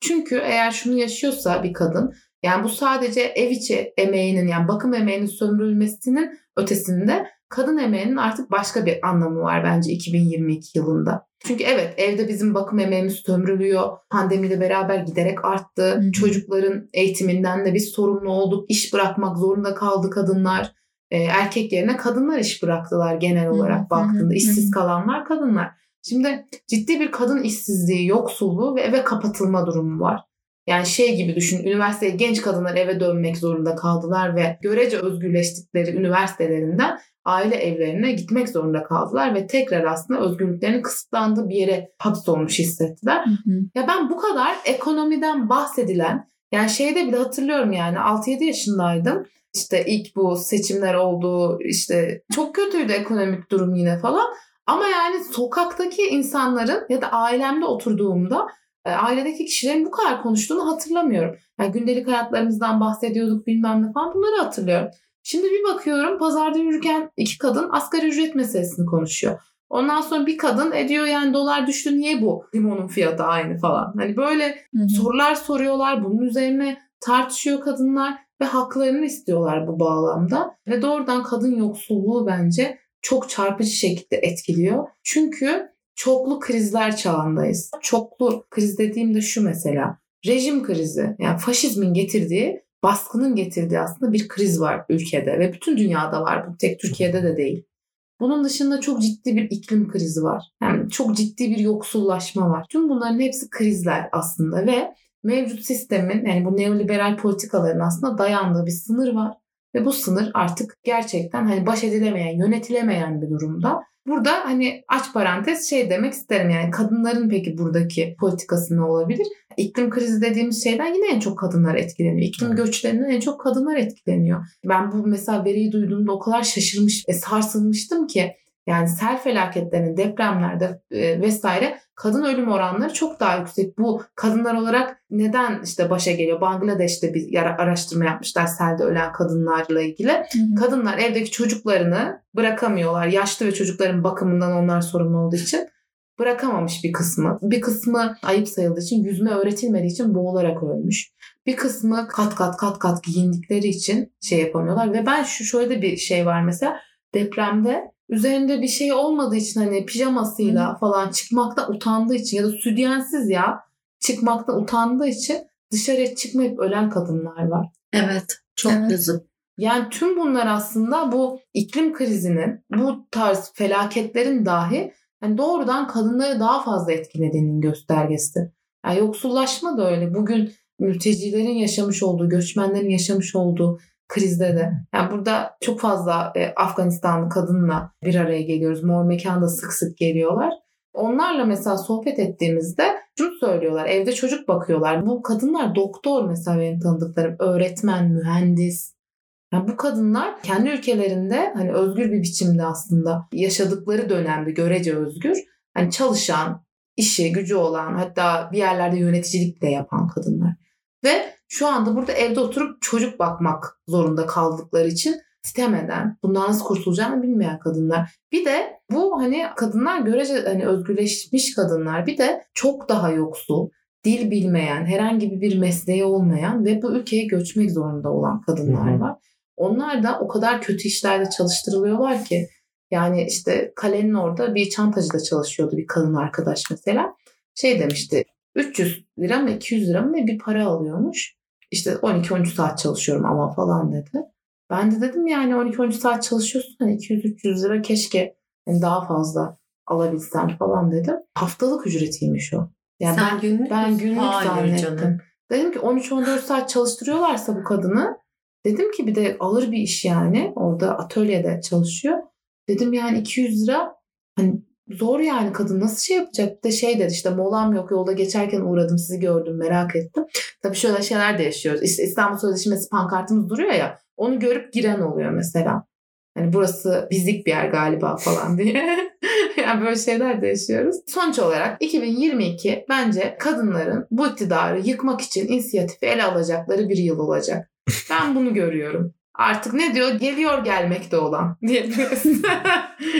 Çünkü eğer şunu yaşıyorsa bir kadın yani bu sadece ev içi emeğinin yani bakım emeğinin sömürülmesinin ötesinde kadın emeğinin artık başka bir anlamı var bence 2022 yılında. Çünkü evet evde bizim bakım emeğimiz sömürülüyor. Pandemiyle beraber giderek arttı. Hı. Çocukların eğitiminden de biz sorumlu olduk. İş bırakmak zorunda kaldı kadınlar. Ee, erkek yerine kadınlar iş bıraktılar genel olarak hı, baktığında. hı işsiz kalanlar kadınlar. Şimdi ciddi bir kadın işsizliği, yoksulluğu ve eve kapatılma durumu var. Yani şey gibi düşün, üniversiteye genç kadınlar eve dönmek zorunda kaldılar ve görece özgürleştikleri üniversitelerinden aile evlerine gitmek zorunda kaldılar ve tekrar aslında özgürlüklerinin kısıtlandığı bir yere hapsolmuş hissettiler. Hı hı. Ya ben bu kadar ekonomiden bahsedilen yani şeyde bile hatırlıyorum yani 6-7 yaşındaydım. İşte ilk bu seçimler oldu işte çok kötüydü ekonomik durum yine falan. Ama yani sokaktaki insanların ya da ailemde oturduğumda ailedeki kişilerin bu kadar konuştuğunu hatırlamıyorum. Yani gündelik hayatlarımızdan bahsediyorduk bilmem ne falan bunları hatırlıyorum. Şimdi bir bakıyorum pazarda yürürken iki kadın asgari ücret meselesini konuşuyor. Ondan sonra bir kadın ediyor yani dolar düştü niye bu limonun fiyatı aynı falan. Hani böyle Hı hı. sorular soruyorlar bunun üzerine tartışıyor kadınlar ve haklarını istiyorlar bu bağlamda. Ve doğrudan kadın yoksulluğu bence çok çarpıcı şekilde etkiliyor. Çünkü çoklu krizler çağındayız. Çoklu kriz dediğimde şu mesela rejim krizi yani faşizmin getirdiği baskının getirdiği aslında bir kriz var ülkede ve bütün dünyada var bu tek Türkiye'de de değil. Bunun dışında çok ciddi bir iklim krizi var. Yani çok ciddi bir yoksullaşma var. Tüm bunların hepsi krizler aslında ve mevcut sistemin yani bu neoliberal politikaların aslında dayandığı bir sınır var. Ve bu sınır artık gerçekten hani baş edilemeyen, yönetilemeyen bir durumda. Burada hani aç parantez şey demek isterim yani kadınların peki buradaki politikası ne olabilir? İklim krizi dediğimiz şeyden yine en çok kadınlar etkileniyor. İklim Evet. göçlerinden en çok kadınlar etkileniyor. Ben bu mesela veriyi duyduğumda o kadar şaşırmış ve sarsılmıştım ki yani sel felaketlerinin depremlerde e, vesaire kadın ölüm oranları çok daha yüksek. Bu kadınlar olarak neden işte başa geliyor? Bangladeş'te bir araştırma yapmışlar selde ölen kadınlarla ilgili. Hı hı. Kadınlar evdeki çocuklarını bırakamıyorlar. Yaşlı ve çocukların bakımından onlar sorumlu olduğu için bırakamamış bir kısmı. Bir kısmı ayıp sayıldığı için, yüzme öğretilmediği için boğularak ölmüş. Bir kısmı kat kat kat kat giyindikleri için şey yapamıyorlar. Ve ben şu şöyle bir şey var mesela depremde üzerinde bir şey olmadığı için hani pijamasıyla falan çıkmakta utandığı için ya da sütyensiz ya çıkmakta utandığı için dışarıya çıkmayıp ölen kadınlar var. Evet. Çok Evet. yazık. Yani tüm bunlar aslında bu iklim krizinin, bu tarz felaketlerin dahi yani doğrudan kadınları daha fazla etkilediğinin göstergesi. Yani yoksullaşma da öyle. Bugün mültecilerin yaşamış olduğu, göçmenlerin yaşamış olduğu krizde de. Yani burada çok fazla e, Afganistanlı kadınla bir araya geliyoruz. Mor mekanda sık sık geliyorlar. Onlarla mesela sohbet ettiğimizde şunu söylüyorlar. Evde çocuk bakıyorlar. Bu kadınlar doktor mesela benim tanıdıklarım. Öğretmen, mühendis. Yani bu kadınlar kendi ülkelerinde hani özgür bir biçimde aslında yaşadıkları dönemde görece özgür. Hani çalışan, işi, gücü olan hatta bir yerlerde yöneticilik de yapan kadınlar. Ve şu anda burada evde oturup çocuk bakmak zorunda kaldıkları için istemeden bundan nasıl kurtulacağını bilmeyen kadınlar. Bir de bu hani kadınlar görece hani özgürleşmiş kadınlar bir de çok daha yoksul, dil bilmeyen, herhangi bir mesleği olmayan ve bu ülkeye göçmek zorunda olan kadınlar var. Onlar da o kadar kötü işlerde çalıştırılıyorlar ki yani işte kalenin orada bir çantacıda çalışıyordu bir kadın arkadaş mesela. Şey demişti 300 lira mı 200 lira mı ne bir para alıyormuş. İşte 12-13 saat çalışıyorum ama falan dedi. Ben de dedim yani 12-13 saat çalışıyorsun hani 200-300 lira keşke hani daha fazla alabilsem falan dedim. Haftalık ücretiymiş o. Yani Sen ben, günlük ben günlük Hayır zannettim. canım. Dedim ki 13-14 saat çalıştırıyorlarsa bu kadını dedim ki bir de alır bir iş yani orada atölyede çalışıyor. Dedim yani 200 lira hani zor yani kadın nasıl şey yapacak? De şey dedi işte molam yok yolda geçerken uğradım sizi gördüm merak ettim. Tabii şöyle şeyler de yaşıyoruz. İşte İstanbul Sözleşmesi pankartımız duruyor ya onu görüp giren oluyor mesela. Hani burası bizlik bir yer galiba falan diye. yani böyle şeyler de yaşıyoruz. Sonuç olarak 2022 bence kadınların bu iktidarı yıkmak için inisiyatifi ele alacakları bir yıl olacak. Ben bunu görüyorum. Artık ne diyor? Geliyor gelmekte olan diyebiliriz.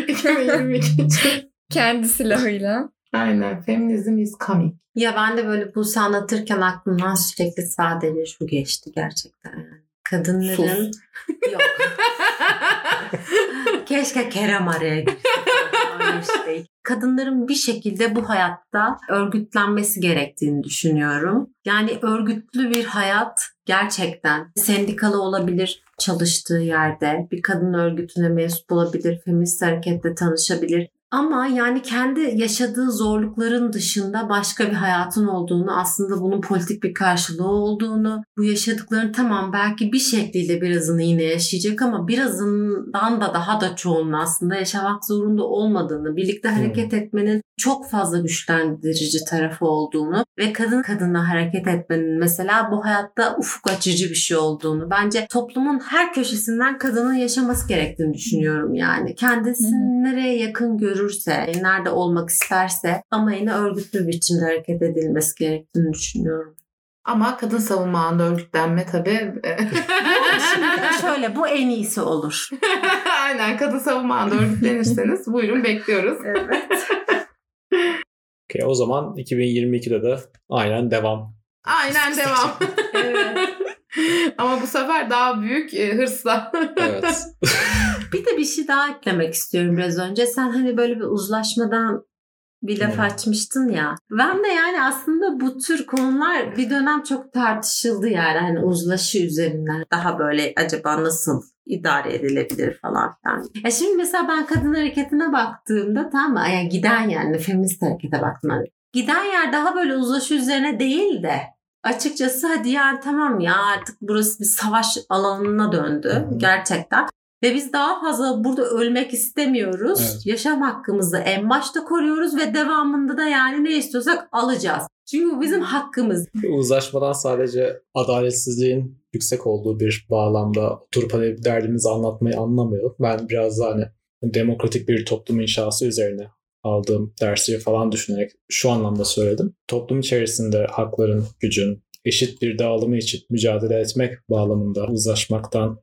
2022 için. Kendi silahıyla. Aynen. Feminism is coming. Ya ben de böyle bu anlatırken aklımdan sürekli sadece şu geçti gerçekten. Yani. Kadınların... Yok. Keşke Kerem araya. Öyle Kadınların bir şekilde bu hayatta örgütlenmesi gerektiğini düşünüyorum. Yani örgütlü bir hayat gerçekten sendikalı olabilir çalıştığı yerde, bir kadın örgütüne mensup olabilir, feminist harekette tanışabilir. Ama yani kendi yaşadığı zorlukların dışında başka bir hayatın olduğunu, aslında bunun politik bir karşılığı olduğunu, bu yaşadıkların tamam belki bir şekliyle birazını yine yaşayacak ama birazından da daha da çoğunun aslında yaşamak zorunda olmadığını, birlikte hmm. hareket etmenin çok fazla güçlendirici tarafı olduğunu ve kadın kadına hareket etmenin mesela bu hayatta ufuk açıcı bir şey olduğunu, bence toplumun her köşesinden kadının yaşaması gerektiğini düşünüyorum yani. Kendisini nereye yakın görür görürse, nerede olmak isterse ama yine örgütlü biçimde hareket edilmesi gerektiğini düşünüyorum. Ama kadın savunma ağında örgütlenme tabii. Şimdi şöyle bu en iyisi olur. Aynen kadın savunma ağında örgütlenirseniz buyurun bekliyoruz. Evet. Okay, o zaman 2022'de de aynen devam. Aynen devam. evet. Ama bu sefer daha büyük e, hırsla. evet. bir de bir şey daha eklemek istiyorum biraz önce. Sen hani böyle bir uzlaşmadan bir laf evet. açmıştın ya. Ben de yani aslında bu tür konular bir dönem çok tartışıldı yani hani uzlaşı üzerinden. Daha böyle acaba nasıl idare edilebilir falan filan. Ya şimdi mesela ben kadın hareketine baktığımda tamam mı? Yani giden yani feminist harekete baktım. Hani giden yer daha böyle uzlaşı üzerine değil de açıkçası hadi yani tamam ya artık burası bir savaş alanına döndü gerçekten. Ve biz daha fazla burada ölmek istemiyoruz. Evet. Yaşam hakkımızı en başta koruyoruz ve devamında da yani ne istiyorsak alacağız. Çünkü bu bizim hakkımız. Uzlaşmadan sadece adaletsizliğin yüksek olduğu bir bağlamda oturup hani derdimizi anlatmayı anlamayalım. Ben biraz daha hani demokratik bir toplum inşası üzerine aldığım dersleri falan düşünerek şu anlamda söyledim. Toplum içerisinde hakların, gücün eşit bir dağılımı için mücadele etmek bağlamında uzlaşmaktan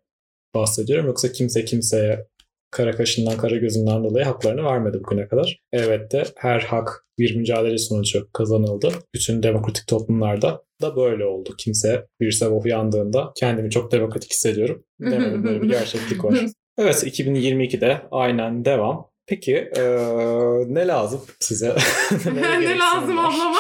bahsediyorum. Yoksa kimse kimseye kara kaşından kara gözünden dolayı haklarını vermedi bugüne kadar. Evet de her hak bir mücadele sonucu kazanıldı. Bütün demokratik toplumlarda da böyle oldu. Kimse bir sabah uyandığında kendimi çok demokratik hissediyorum. Demedim böyle bir gerçeklik var. Evet 2022'de aynen devam. Peki ee, ne lazım size? ne lazım ablama?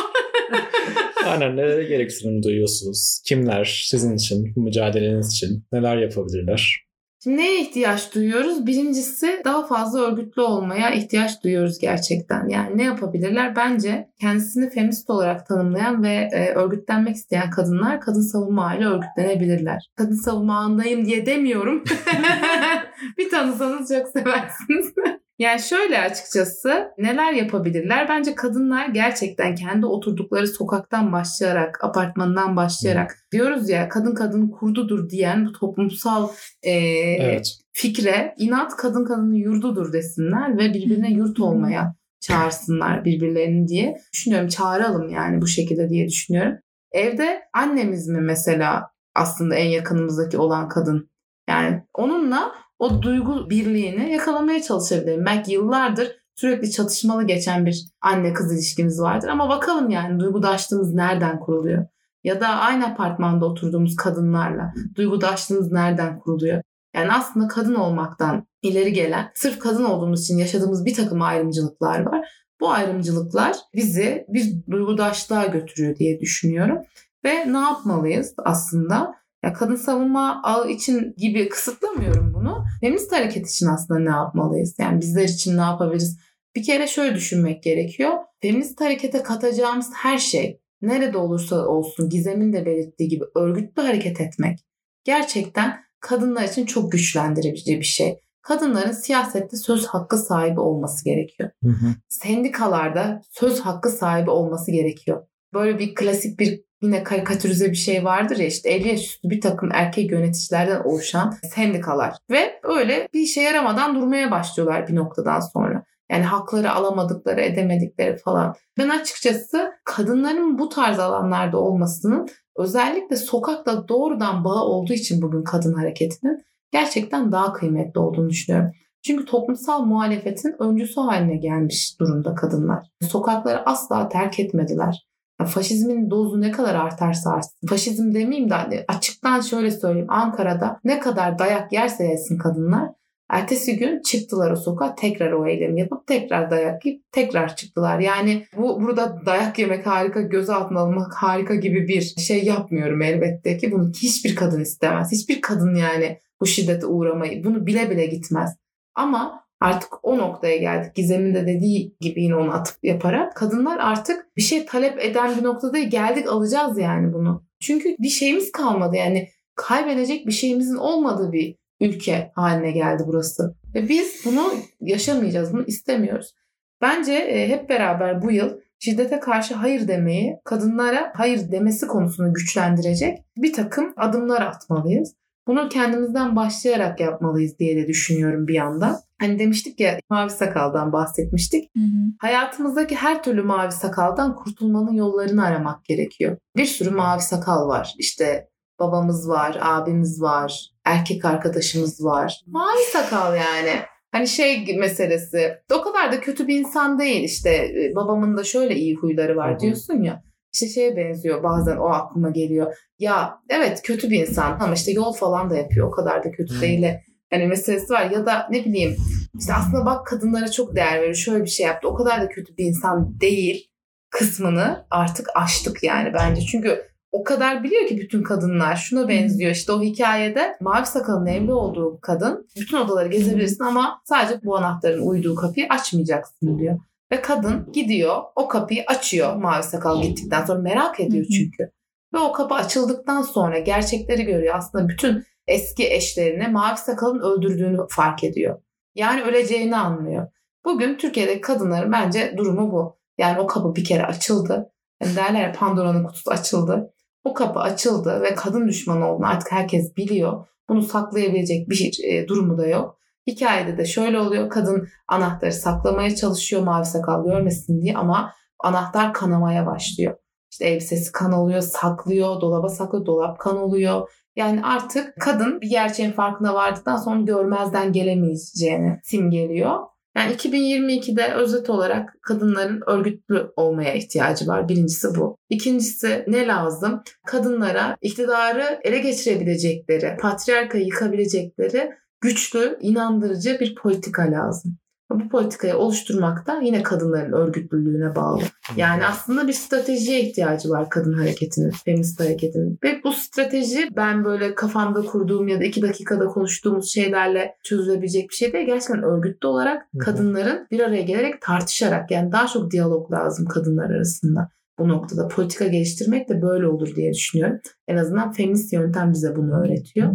Aynen nelere gereksinim duyuyorsunuz? Kimler sizin için, mücadeleniz için neler yapabilirler? Şimdi neye ihtiyaç duyuyoruz? Birincisi daha fazla örgütlü olmaya ihtiyaç duyuyoruz gerçekten. Yani ne yapabilirler? Bence kendisini feminist olarak tanımlayan ve e, örgütlenmek isteyen kadınlar kadın savunma ağıyla örgütlenebilirler. Kadın savunma ağındayım diye demiyorum. bir tanısanız çok seversiniz. Yani şöyle açıkçası neler yapabilirler? Bence kadınlar gerçekten kendi oturdukları sokaktan başlayarak, apartmandan başlayarak diyoruz ya kadın kadın kurdudur diyen bu toplumsal e, evet. fikre inat kadın kadının yurdudur desinler ve birbirine yurt olmaya çağırsınlar birbirlerini diye düşünüyorum. Çağıralım yani bu şekilde diye düşünüyorum. Evde annemiz mi mesela aslında en yakınımızdaki olan kadın? Yani onunla o duygu birliğini yakalamaya çalışabilirim. Belki yıllardır sürekli çatışmalı geçen bir anne kız ilişkimiz vardır ama bakalım yani duygudaşlığımız nereden kuruluyor? Ya da aynı apartmanda oturduğumuz kadınlarla duygudaşlığımız nereden kuruluyor? Yani aslında kadın olmaktan ileri gelen, sırf kadın olduğumuz için yaşadığımız bir takım ayrımcılıklar var. Bu ayrımcılıklar bizi bir duygudaşlığa götürüyor diye düşünüyorum. Ve ne yapmalıyız aslında? Ya kadın savunma ağı için gibi kısıtlamıyorum bunu. Feminist hareket için aslında ne yapmalıyız? Yani bizler için ne yapabiliriz? Bir kere şöyle düşünmek gerekiyor. Feminist harekete katacağımız her şey nerede olursa olsun Gizem'in de belirttiği gibi örgütlü hareket etmek gerçekten kadınlar için çok güçlendirici bir şey. kadınların siyasette söz hakkı sahibi olması gerekiyor. Hı hı. Sendikalarda söz hakkı sahibi olması gerekiyor. Böyle bir klasik bir yine karikatürize bir şey vardır ya işte 50 yaş üstü bir takım erkek yöneticilerden oluşan sendikalar. Ve öyle bir işe yaramadan durmaya başlıyorlar bir noktadan sonra. Yani hakları alamadıkları, edemedikleri falan. Ben açıkçası kadınların bu tarz alanlarda olmasının özellikle sokakla doğrudan bağı olduğu için bugün kadın hareketinin gerçekten daha kıymetli olduğunu düşünüyorum. Çünkü toplumsal muhalefetin öncüsü haline gelmiş durumda kadınlar. Sokakları asla terk etmediler. Faşizmin dozu ne kadar artarsa artsın. Faşizm demeyeyim de hani açıktan şöyle söyleyeyim. Ankara'da ne kadar dayak yerse yesin kadınlar. Ertesi gün çıktılar o sokağa tekrar o eylemi yapıp tekrar dayak yiyip tekrar çıktılar. Yani bu burada dayak yemek harika, göz altına almak harika gibi bir şey yapmıyorum elbette ki. Bunu hiçbir kadın istemez. Hiçbir kadın yani bu şiddete uğramayı bunu bile bile gitmez. Ama artık o noktaya geldik. Gizem'in de dediği gibi yine onu atıp yaparak kadınlar artık bir şey talep eden bir noktada geldik alacağız yani bunu. Çünkü bir şeyimiz kalmadı yani kaybedecek bir şeyimizin olmadığı bir ülke haline geldi burası. Ve biz bunu yaşamayacağız, bunu istemiyoruz. Bence e, hep beraber bu yıl şiddete karşı hayır demeyi, kadınlara hayır demesi konusunu güçlendirecek bir takım adımlar atmalıyız. Bunu kendimizden başlayarak yapmalıyız diye de düşünüyorum bir yandan. Hani demiştik ya mavi sakaldan bahsetmiştik. Hı hı. Hayatımızdaki her türlü mavi sakaldan kurtulmanın yollarını aramak gerekiyor. Bir sürü mavi sakal var. İşte babamız var, abimiz var, erkek arkadaşımız var. Mavi sakal yani. Hani şey meselesi. O kadar da kötü bir insan değil işte. e, Babamın da şöyle iyi huyları var diyorsun ya. İşte şeye benziyor bazen o aklıma geliyor. Ya evet kötü bir insan ama işte yol falan da yapıyor. O kadar da kötü değil. Hani meselesi var ya da ne bileyim işte aslında bak kadınlara çok değer veriyor. Şöyle bir şey yaptı. O kadar da kötü bir insan değil kısmını artık aştık yani bence. Çünkü o kadar biliyor ki bütün kadınlar şuna benziyor. İşte o hikayede mavi sakalın evli olduğu kadın bütün odaları gezebilirsin ama sadece bu anahtarın uyduğu kapıyı açmayacaksın diyor. Ve kadın gidiyor o kapıyı açıyor mavi sakal gittikten sonra merak ediyor çünkü. Ve o kapı açıldıktan sonra gerçekleri görüyor. Aslında bütün eski eşlerini mavi sakalın öldürdüğünü fark ediyor. Yani öleceğini anlıyor. Bugün Türkiye'deki kadınların bence durumu bu. Yani o kapı bir kere açıldı. Yani derler ya Pandora'nın kutusu açıldı. O kapı açıldı ve kadın düşmanı olduğunu artık herkes biliyor. Bunu saklayabilecek bir e, durumu da yok. Hikayede de şöyle oluyor. Kadın anahtarı saklamaya çalışıyor mavi sakal görmesin diye ama anahtar kanamaya başlıyor. İşte elbisesi kan oluyor, saklıyor, dolaba saklıyor, dolap kan oluyor. Yani artık kadın bir gerçeğin farkına vardıktan sonra görmezden gelemeyeceğini simgeliyor. Yani 2022'de özet olarak kadınların örgütlü olmaya ihtiyacı var. Birincisi bu. İkincisi ne lazım? Kadınlara iktidarı ele geçirebilecekleri, patriarkayı yıkabilecekleri güçlü, inandırıcı bir politika lazım. Bu politikayı oluşturmak da yine kadınların örgütlülüğüne bağlı. Yani aslında bir stratejiye ihtiyacı var kadın hareketinin, feminist hareketinin. Ve bu strateji ben böyle kafamda kurduğum ya da iki dakikada konuştuğumuz şeylerle çözülebilecek bir şey değil. Gerçekten örgütlü olarak kadınların bir araya gelerek tartışarak yani daha çok diyalog lazım kadınlar arasında. Bu noktada politika geliştirmek de böyle olur diye düşünüyorum. En azından feminist yöntem bize bunu öğretiyor.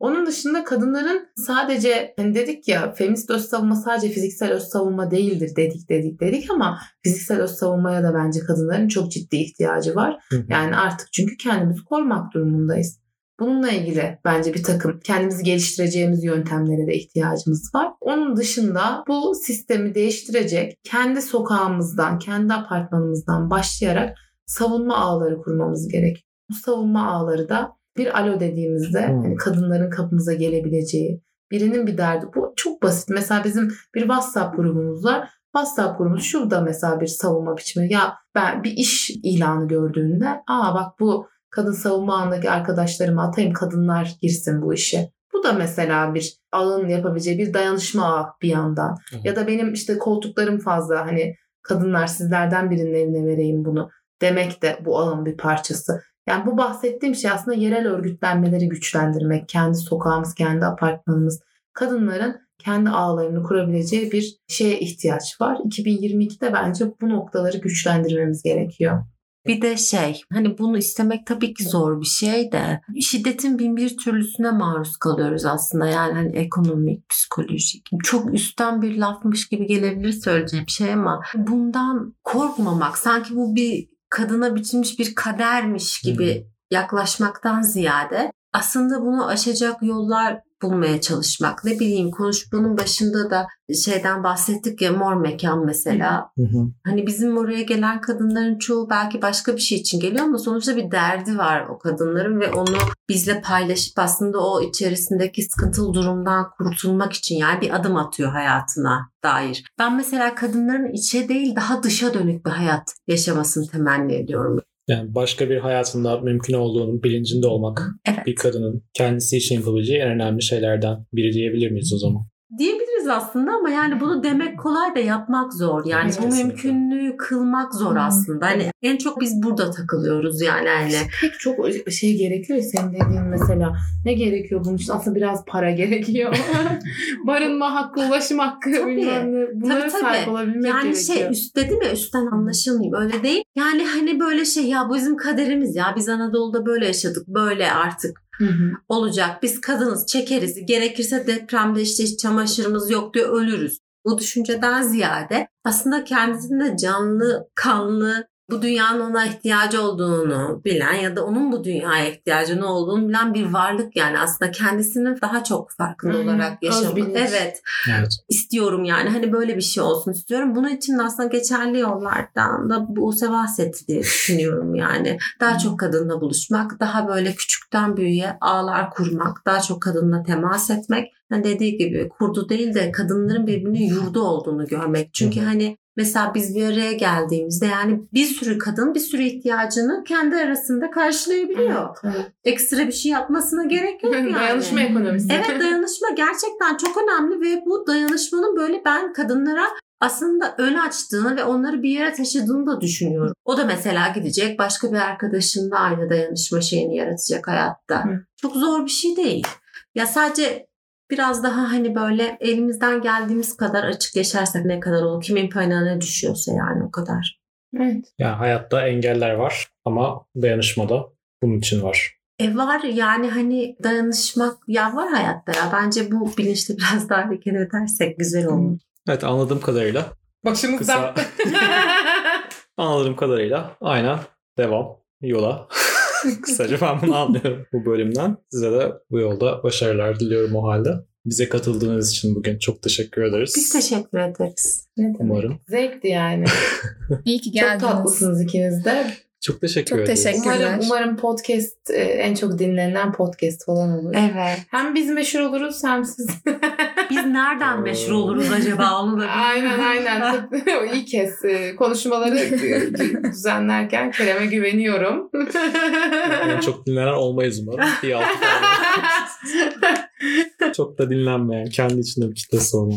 Onun dışında kadınların sadece hani dedik ya feminist öz savunma sadece fiziksel öz savunma değildir dedik dedik dedik ama fiziksel öz savunmaya da bence kadınların çok ciddi ihtiyacı var. Hı hı. Yani artık çünkü kendimizi korumak durumundayız. Bununla ilgili bence bir takım kendimizi geliştireceğimiz yöntemlere de ihtiyacımız var. Onun dışında bu sistemi değiştirecek kendi sokağımızdan, kendi apartmanımızdan başlayarak savunma ağları kurmamız gerek. Bu savunma ağları da bir alo dediğimizde Hmm. hani kadınların kapımıza gelebileceği, birinin bir derdi. Bu çok basit. Mesela bizim bir WhatsApp grubumuz var. WhatsApp grubumuz şurada mesela bir savunma biçimi. Ya ben bir iş ilanı gördüğünde aa bak bu kadın savunma ağındaki arkadaşlarıma atayım kadınlar girsin bu işe. Bu da mesela bir ağın yapabileceği bir dayanışma ağı bir yandan. Evet. Ya da benim işte koltuklarım fazla hani kadınlar sizlerden birinin eline vereyim bunu demek de bu ağın bir parçası. Yani bu bahsettiğim şey aslında yerel örgütlenmeleri güçlendirmek, kendi sokağımız, kendi apartmanımız, kadınların kendi ağlarını kurabileceği bir şeye ihtiyaç var. 2022'de bence bu noktaları güçlendirmemiz gerekiyor. Bir de şey hani bunu istemek tabii ki zor bir şey de şiddetin bin bir türlüsüne maruz kalıyoruz aslında yani hani ekonomik, psikolojik. Çok üstten bir lafmış gibi gelebilir söyleyeceğim şey ama bundan korkmamak sanki bu bir kadına biçilmiş bir kadermiş gibi yaklaşmaktan ziyade aslında bunu aşacak yollar bulmaya çalışmak. Ne bileyim konuşmanın başında da şeyden bahsettik ya mor mekan mesela. Hı hı. Hani bizim oraya gelen kadınların çoğu belki başka bir şey için geliyor ama sonuçta bir derdi var o kadınların ve onu bizle paylaşıp aslında o içerisindeki sıkıntılı durumdan kurtulmak için yani bir adım atıyor hayatına dair. Ben mesela kadınların içe değil daha dışa dönük bir hayat yaşamasını temenni ediyorum. Yani başka bir hayatında mümkün olduğunun bilincinde olmak evet. bir kadının kendisi için yapabileceği en önemli şeylerden biri diyebilir miyiz o zaman? Diyebiliriz aslında ama yani bunu demek kolay da yapmak zor. Yani evet, bu mümkünlüğü kılmak zor hmm. aslında. Hani en çok biz burada takılıyoruz yani. yani. Pek çok şey gerekiyor senin dediğin mesela. Ne gerekiyor bunun için? Aslında biraz para gerekiyor. Barınma hakkı, ulaşım hakkı tabii. bilmem ne. Bunlara tabii, tabii. sahip olabilmek yani gerekiyor. Yani şey üst dedim ya üstten anlaşılmayayım öyle değil. Yani hani böyle şey ya bu bizim kaderimiz ya biz Anadolu'da böyle yaşadık böyle artık Hı olacak. Biz kadınız çekeriz. Gerekirse depremde işte çamaşırımız yok diyor ölürüz. Bu düşünceden ziyade aslında kendisinde canlı, kanlı, bu dünyanın ona ihtiyacı olduğunu bilen ya da onun bu dünyaya ihtiyacı ne olduğunu bilen bir varlık yani aslında kendisinin daha çok farkında hmm, olarak yaşamak. Evet, evet. istiyorum yani hani böyle bir şey olsun istiyorum. Bunun için de aslında geçerli yollardan da bu bahsetti diye düşünüyorum yani. Daha çok kadınla buluşmak, daha böyle küçükten büyüğe ağlar kurmak, daha çok kadınla temas etmek. Yani dediği gibi kurdu değil de kadınların birbirinin yurdu olduğunu görmek. Çünkü hani Mesela biz bir araya geldiğimizde yani bir sürü kadın bir sürü ihtiyacını kendi arasında karşılayabiliyor. Evet, evet. Ekstra bir şey yapmasına gerek yok yani. dayanışma ekonomisi. Evet dayanışma gerçekten çok önemli ve bu dayanışmanın böyle ben kadınlara aslında ön açtığını ve onları bir yere taşıdığını da düşünüyorum. O da mesela gidecek başka bir arkadaşınla aynı dayanışma şeyini yaratacak hayatta. Hı. Çok zor bir şey değil. Ya sadece biraz daha hani böyle elimizden geldiğimiz kadar açık yaşarsak ne kadar olur. Kimin payına ne düşüyorsa yani o kadar. Evet. Yani hayatta engeller var ama dayanışma da bunun için var. E var yani hani dayanışmak ya var hayatta ya. Bence bu bilinçli biraz daha hareket edersek güzel olur. Evet anladığım kadarıyla. Başımızda. Kısa... anladığım kadarıyla aynen devam yola. Kısaca ben bunu anlıyorum bu bölümden. Size de bu yolda başarılar diliyorum o halde. Bize katıldığınız için bugün çok teşekkür ederiz. Biz teşekkür ederiz. Ne demek? Umarım. Zevkti yani. İyi ki geldiniz. Çok tatlısınız ikiniz de. Çok teşekkür Çok ederiz. teşekkürler. Umarım, umarım podcast e, en çok dinlenen podcast falan olur. Evet. Hem biz meşhur oluruz hem siz. biz nereden meşhur oluruz acaba onu da Aynen aynen. İlk kez e, konuşmaları düzenlerken Kerem'e güveniyorum. en çok dinlenen olmayız umarım. Bir altı çok da dinlenmeyen, kendi içinde bir kitlesi olan.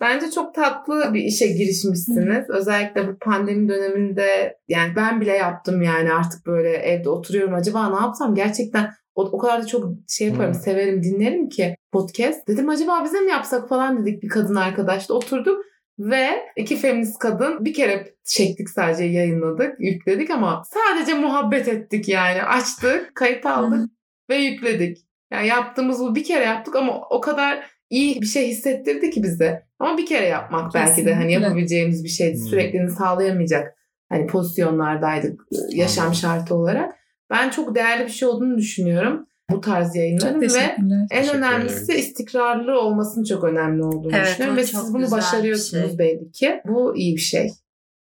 Bence çok tatlı bir işe girişmişsiniz. Özellikle bu pandemi döneminde yani ben bile yaptım yani artık böyle evde oturuyorum acaba ne yapsam gerçekten o, o kadar da çok şey yaparım hmm. severim dinlerim ki podcast. Dedim acaba bize mi yapsak falan dedik bir kadın arkadaşla oturduk. Ve iki feminist kadın bir kere çektik sadece yayınladık, yükledik ama sadece muhabbet ettik yani. Açtık, kayıt aldık ve yükledik. Yani yaptığımız bu bir kere yaptık ama o kadar iyi bir şey hissettirdi ki bize. Ama bir kere yapmak Kesinlikle. belki de hani yapabileceğimiz bir şeydi. Hmm. Sürekliliğini sağlayamayacak hani pozisyonlardaydık yaşam şartı olarak. Ben çok değerli bir şey olduğunu düşünüyorum bu tarz yayınların ve en önemlisi istikrarlı olmasının çok önemli olduğunu evet, düşünüyorum ve siz bunu başarıyorsunuz şey. belli ki. Bu iyi bir şey.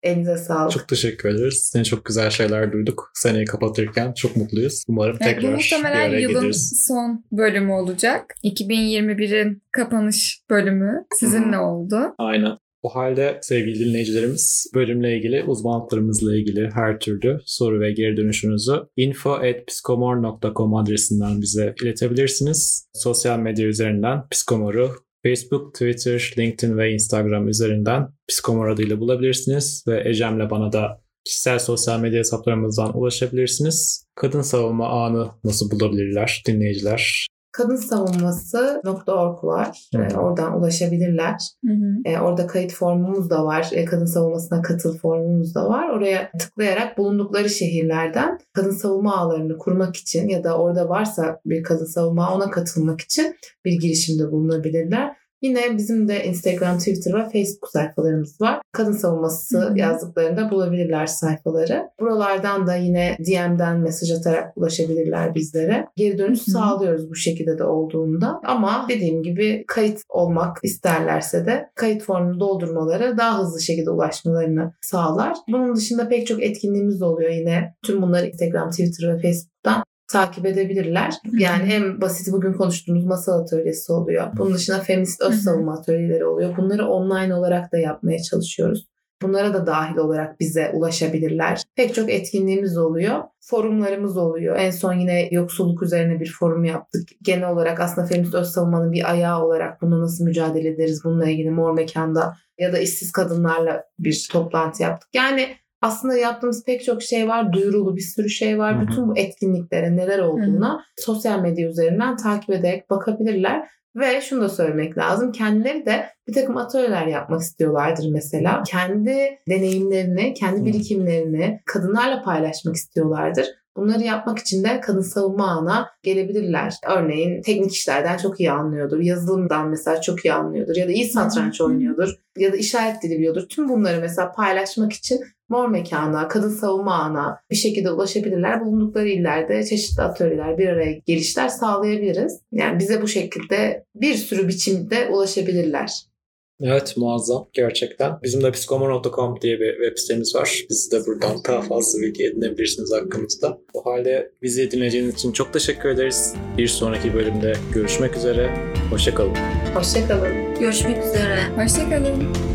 Elinize sağlık. Çok teşekkür ederiz. Seni çok güzel şeyler duyduk. Seneyi kapatırken çok mutluyuz. Umarım evet, tekrar muhtemelen bir araya yılın geliriz. son bölümü olacak. 2021'in kapanış bölümü sizinle oldu. Aynen. O halde sevgili dinleyicilerimiz bölümle ilgili uzmanlıklarımızla ilgili her türlü soru ve geri dönüşünüzü info.pskomor.com adresinden bize iletebilirsiniz. Sosyal medya üzerinden Pskomor'u Facebook, Twitter, LinkedIn ve Instagram üzerinden Psikomor adıyla bulabilirsiniz ve Ecem'le bana da kişisel sosyal medya hesaplarımızdan ulaşabilirsiniz. Kadın savunma ağını nasıl bulabilirler dinleyiciler? Kadın savunması.org var. Hı. E, oradan ulaşabilirler. Hı hı. E, orada kayıt formumuz da var. E, kadın savunmasına katıl formumuz da var. Oraya tıklayarak bulundukları şehirlerden kadın savunma ağlarını kurmak için ya da orada varsa bir kadın savunma ona katılmak için bir girişimde bulunabilirler. Yine bizim de Instagram, Twitter ve Facebook sayfalarımız var. Kadın savunması Hı hı. yazdıklarında bulabilirler sayfaları. Buralardan da yine DM'den mesaj atarak ulaşabilirler bizlere. Geri dönüş Hı hı. sağlıyoruz bu şekilde de olduğunda. Ama dediğim gibi kayıt olmak isterlerse de kayıt formunu doldurmaları daha hızlı şekilde ulaşmalarını sağlar. Bunun dışında pek çok etkinliğimiz de oluyor yine. Tüm bunları Instagram, Twitter ve Facebook'tan takip edebilirler. Yani en basit bugün konuştuğumuz masal atölyesi oluyor. Bunun dışında feminist öz savunma atölyeleri oluyor. Bunları online olarak da yapmaya çalışıyoruz. Bunlara da dahil olarak bize ulaşabilirler. Pek çok etkinliğimiz oluyor. Forumlarımız oluyor. En son yine yoksulluk üzerine bir forum yaptık. Genel olarak aslında feminist öz savunmanın bir ayağı olarak bunu nasıl mücadele ederiz bununla ilgili mor mekanda ya da işsiz kadınlarla bir toplantı yaptık. Yani aslında yaptığımız pek çok şey var. Duyurulu bir sürü şey var. Hı hı. Bütün bu etkinliklere neler olduğuna sosyal medya üzerinden takip ederek bakabilirler. Ve şunu da söylemek lazım. Kendileri de bir takım atölyeler yapmak istiyorlardır mesela. Kendi deneyimlerini, kendi birikimlerini kadınlarla paylaşmak istiyorlardır. Bunları yapmak için de kadın savunma ağına gelebilirler. Örneğin teknik işlerden çok iyi anlıyordur. Yazılımdan mesela çok iyi anlıyordur. Ya da iyi satranç oynuyordur. Ya da işaret dili biliyordur. Tüm bunları mesela paylaşmak için Mor Mekan'a, Kadın Savunma Ağı'na bir şekilde ulaşabilirler. Bulundukları illerde çeşitli atölyeler, bir araya gelişler sağlayabiliriz. Yani bize bu şekilde bir sürü biçimde ulaşabilirler. Evet muazzam gerçekten. Bizim de psikomor.com diye bir web sitemiz var. Biz de buradan daha fazla bilgi edinebilirsiniz hakkımızda. O halde bizi dinlediğiniz için çok teşekkür ederiz. Bir sonraki bölümde görüşmek üzere. Hoşçakalın. Hoşçakalın. Görüşmek üzere. Hoşçakalın.